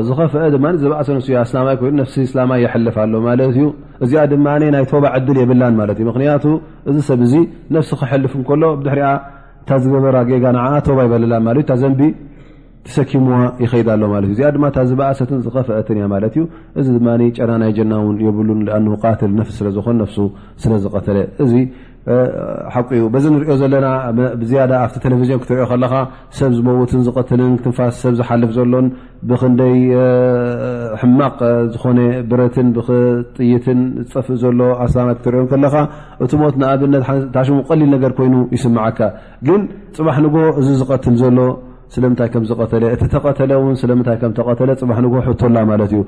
ዝኸፍአ ድማ ዝበእሰ ን ኣስላማይ ኮይኑ ነፍሲ እስላማይ የሕልፍ ኣሎ ማለት እዩ እዚኣ ድማ ናይ ቶባ ዕድል የብላን ማለት እዩ ምክንያቱ እዚ ሰብ እዚ ነፍሲ ክሕልፍ እንከሎ ብድሕሪኣ እታ ዝገበራ ጌጋ ንዓ ቶባ ይበልላ ማለት እዩ እታ ዘንቢ ተሰኪምዋ ይኸይድ ኣሎ ማለት እዩ እዚኣ ድማ እታ ዝበእሰትን ዝኸፍአትን እያ ማለት እዩ እዚ ድማ ጨና ናይ ጀና እውን የብሉን ቃትል ነፍሲ ስለ ዝኾን ነፍሱ ስለ ዝቐተለ እዚ ሓቁ እዩ በዚ ንሪኦ ዘለና ብዝያዳ ኣብቲ ቴሌቭዥን ክትሪኦ ከለኻ ሰብ ዝመውትን ዝቐትልን ትንፋስ ሰብ ዝሓልፍ ዘሎን ብክንደይ ሕማቕ ዝኾነ ብረትን ብክጥይትን ዝጠፍእ ዘሎ ኣስላማይ ክትሪኦ ከለኻ እቲ ሞት ንኣብነት ታሽሙ ቀሊል ነገር ኮይኑ ይስምዓካ ግን ፅባሕ ንጎ እዚ ዝቐትል ዘሎ ስለምንታይ ከም ዝቐተለ እቲ ተቐተለ እውን ስለምንታይ ከም ተቐተለ ፅባሕ ንግሆ ሕቶላ ማለት እዩ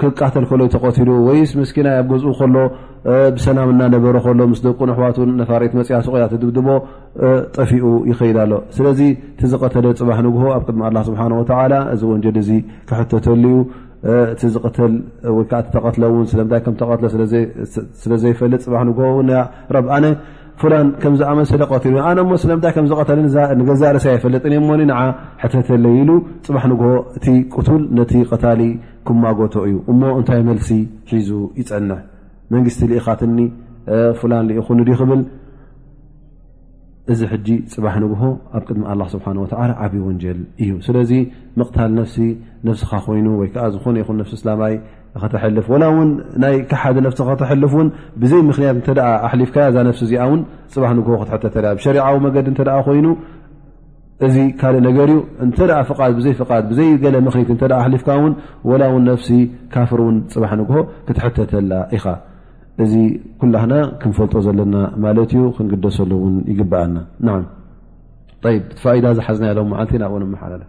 ክቃተል ከሎ ተቐትሉ ወይስ ምስኪናይ ኣብ ገዝኡ ከሎ ብሰላም እናነበረ ከሎ ምስ ደቁ ንሕዋት ነፋሪት መፅያ ስቑያ ትድብድቦ ጠፊኡ ይኸይድ ኣሎ ስለዚ እቲ ዝቐተለ ፅባሕ ንግሆ ኣብ ቅድሚ ኣላ ስብሓን ወተዓላ እዚ ወንጀል እዚ ክሕተተሉ እዩ እቲ ዝቕተል ወይከዓ ተቐትለ እውን ስለምንታይ ከም ተቐትለ ስለዘይፈልጥ ፅባሕ ንግሆ እውን ረብኣነ ፍላን ከም ዝኣመሰለ ቀትሉ ኣነ እሞ ስለምንታይ ከም ዝቀተለ ንገዛእ ርእሲ ኣይፈልጥን እዩሞ ንዓ ሕተተለይ ኢሉ ፅባሕ ንግሆ እቲ ቅቱል ነቲ ቀታሊ ክማጎቶ እዩ እሞ እንታይ መልሲ ሒዙ ይፀንሕ መንግስቲ ልኢኻትኒ ፍላን ልኢኹኒ ዲ ክብል እዚ ሕጂ ፅባሕ ንግሆ ኣብ ቅድሚ ኣላ ስብሓን ወተዓላ ዓብዪ ወንጀል እዩ ስለዚ ምቕታል ነፍሲ ነፍስኻ ኮይኑ ወይከዓ ዝኾነ ይኹን ነፍሲ እስላማይ ከተሕልፍ ወላ እውን ናይ ክሓዲ ነፍሲ ከተሕልፍ እውን ብዘይ ምክንያት እተ ኣሕሊፍካያ እዛ ነፍሲ እዚኣ እውን ፅባሕ ንግሆ ክትሕተተ ብ ሸሪዓዊ መገዲ እተ ኮይኑ እዚ ካልእ ነገር እዩ እንተ ፍቃድ ብዘይ ፍቃድ ብዘይ ገለ ምክኒት እተ ኣሕሊፍካ እውን ወላ እውን ነፍሲ ካፍር እውን ፅባሕ ንግሆ ክትሕተተላ ኢኻ እዚ ኩላህና ክንፈልጦ ዘለና ማለት እዩ ክንግደሰሉ እውን ይግበኣና ን ይ ፋኢዳ ዝሓዝናዮ ሎም መዓልቲ ናብኡ ንመሓላለፍ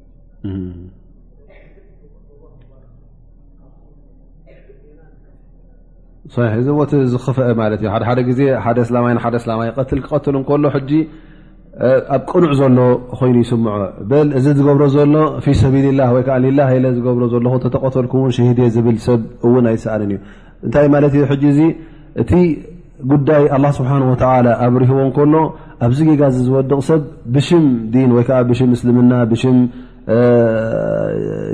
እዚ ወቲ ዝኽፍአ ማለት እዩ ሓደሓደ ግዜ ሓደ ስላማይ ሓደ ስላማይ ቀትል ክቐትል እንከሎ ሕጂ ኣብ ቅኑዕ ዘሎ ኮይኑ ይስምዖ በል እዚ ዝገብሮ ዘሎ ፊ ሰቢልላ ወይከዓ ሊላ ኢለ ዝገብሮ ዘለኹ ተተቐተልኩ እውን ሸሂድየ ዝብል ሰብ እውን ኣይሰኣንን እዩ እንታይ ማለት እዩ ሕጂ እዚ እቲ ጉዳይ ኣላ ስብሓን ወተላ ኣብርህቦ እንከሎ ኣብዚ ጌጋ እዚ ዝወድቕ ሰብ ብሽም ዲን ወይ ከዓ ብሽም ምስልምና ብሽም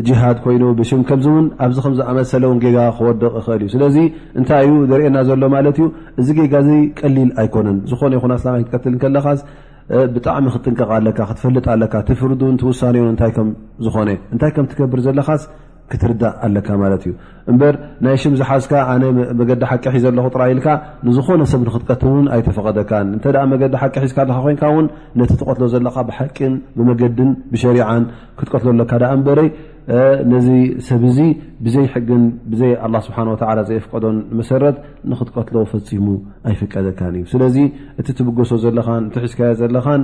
ጅሃድ ኮይኑ ብሽም ከምዚ እውን ኣብዚ ከምዝኣመሰለ ውን ጌጋ ክወድቕ ይኽእል እዩ ስለዚ እንታይ እዩ ዘርእየና ዘሎ ማለት እዩ እዚ ጌጋ እዚ ቀሊል ኣይኮነን ዝኾነ ይኹን ኣስላማይ ክትቀትል ከለካ ብጣዕሚ ክትጥንቀቕ ኣለካ ክትፈልጥ ኣለካ ትፍርዱን ትውሳኔኡን እንታይ ከም ዝኾነ እንታይ ከም ትገብር ዘለካስ ክትርዳእ ኣለካ ማለት እዩ እምበር ናይ ሽም ዝሓዝካ ኣነ መገዲ ሓቂ ሒዘ ኣለኹ ጥራይ ኢልካ ንዝኾነ ሰብ ንክትቀትል እውን ኣይተፈቐደካን እንተ መገዲ ሓቂ ሒዝካ ኣለካ ኮይንካ እውን ነቲ ትቐትሎ ዘለካ ብሓቂን ብመገድን ብሸሪዓን ክትቀትሎ ኣለካ ዳኣ እምበረይ ነዚ ሰብ እዚ ብዘይ ሕግን ብዘይ ኣላ ስብሓን ወተላ ዘየፍቀዶን መሰረት ንክትቀትሎ ፈፂሙ ኣይፍቀደካን እዩ ስለዚ እቲ ትብገሶ ዘለኻን እቲ ሒዝካዮ ዘለኻን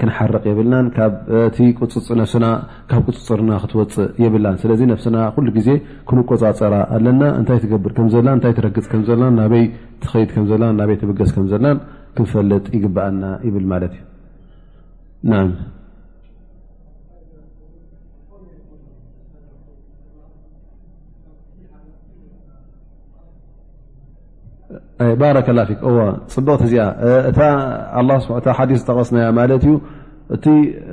ክንሓርቕ የብልናን ካብቲ ቁፅፅ ነፍስና ካብ ቁፅፅርና ክትወፅእ የብላን ስለዚ ነፍስና ኩሉ ግዜ ክንቆፃፀራ ኣለና እንታይ ትገብር ከም ዘላ እንታይ ትረግፅ ከም ዘላ ናበይ ትኸይድ ከም ዘላ ናበይ ትብገስ ከም ዘላን ክንፈልጥ ይግበኣና ይብል ማለት እዩ ና ባረከ ላ ፊክ እዎ ፅብቕቲ እዚኣ እታ ኣላ ስብሓ ሓዲስ ዝጠቐስናያ ማለት እዩ እቲ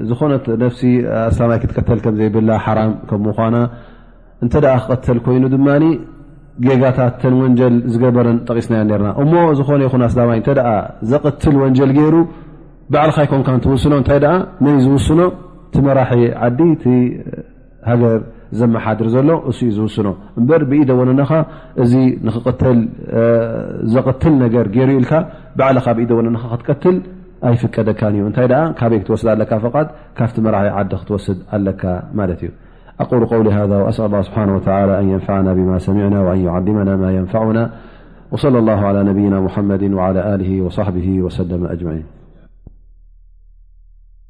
ዝኾነት ነፍሲ ኣስላማይ ክትቀተል ከም ዘይብላ ሓራም ከም ምኳና እንተ ደኣ ክቐተል ኮይኑ ድማ ጌጋታት ተን ወንጀል ዝገበረን ጠቒስናያ ነርና እሞ ዝኾነ ይኹን ኣስላማይ እንተ ደኣ ዘቕትል ወንጀል ገይሩ ባዕልካ ይኮንካ ንትውስኖ እንታይ ደኣ መይ ዝውስኖ እቲ መራሒ ዓዲ ሃገር ዘመሓድር ዘሎ እሱ እዩ ዝውስኖ እምበር ብኢደ ወነነኻ እዚ ንክቅተል ዘቕትል ነገር ገይሩ ኢልካ ባዕልካ ብኢደ ወነነኻ ክትቀትል ኣይፍቀደካን እዩ እንታይ ደኣ ካበይ ክትወስድ ኣለካ ፍቓድ ካብቲ መራሒ ዓዲ ክትወስድ ኣለካ ማለት እዩ ኣቁሉ ቀውሊ ሃ ኣስኣል ላ ስብሓን ወተላ ኣን የንፋዕና ብማ ሰሚዕና ኣን ዩዓሊመና ማ የንፋዑና ወሰለ ላ ዓላ ነብይና ሙሓመድ ዓላ ኣሊ ወሳሕቢ ወሰለመ ኣጅማዒን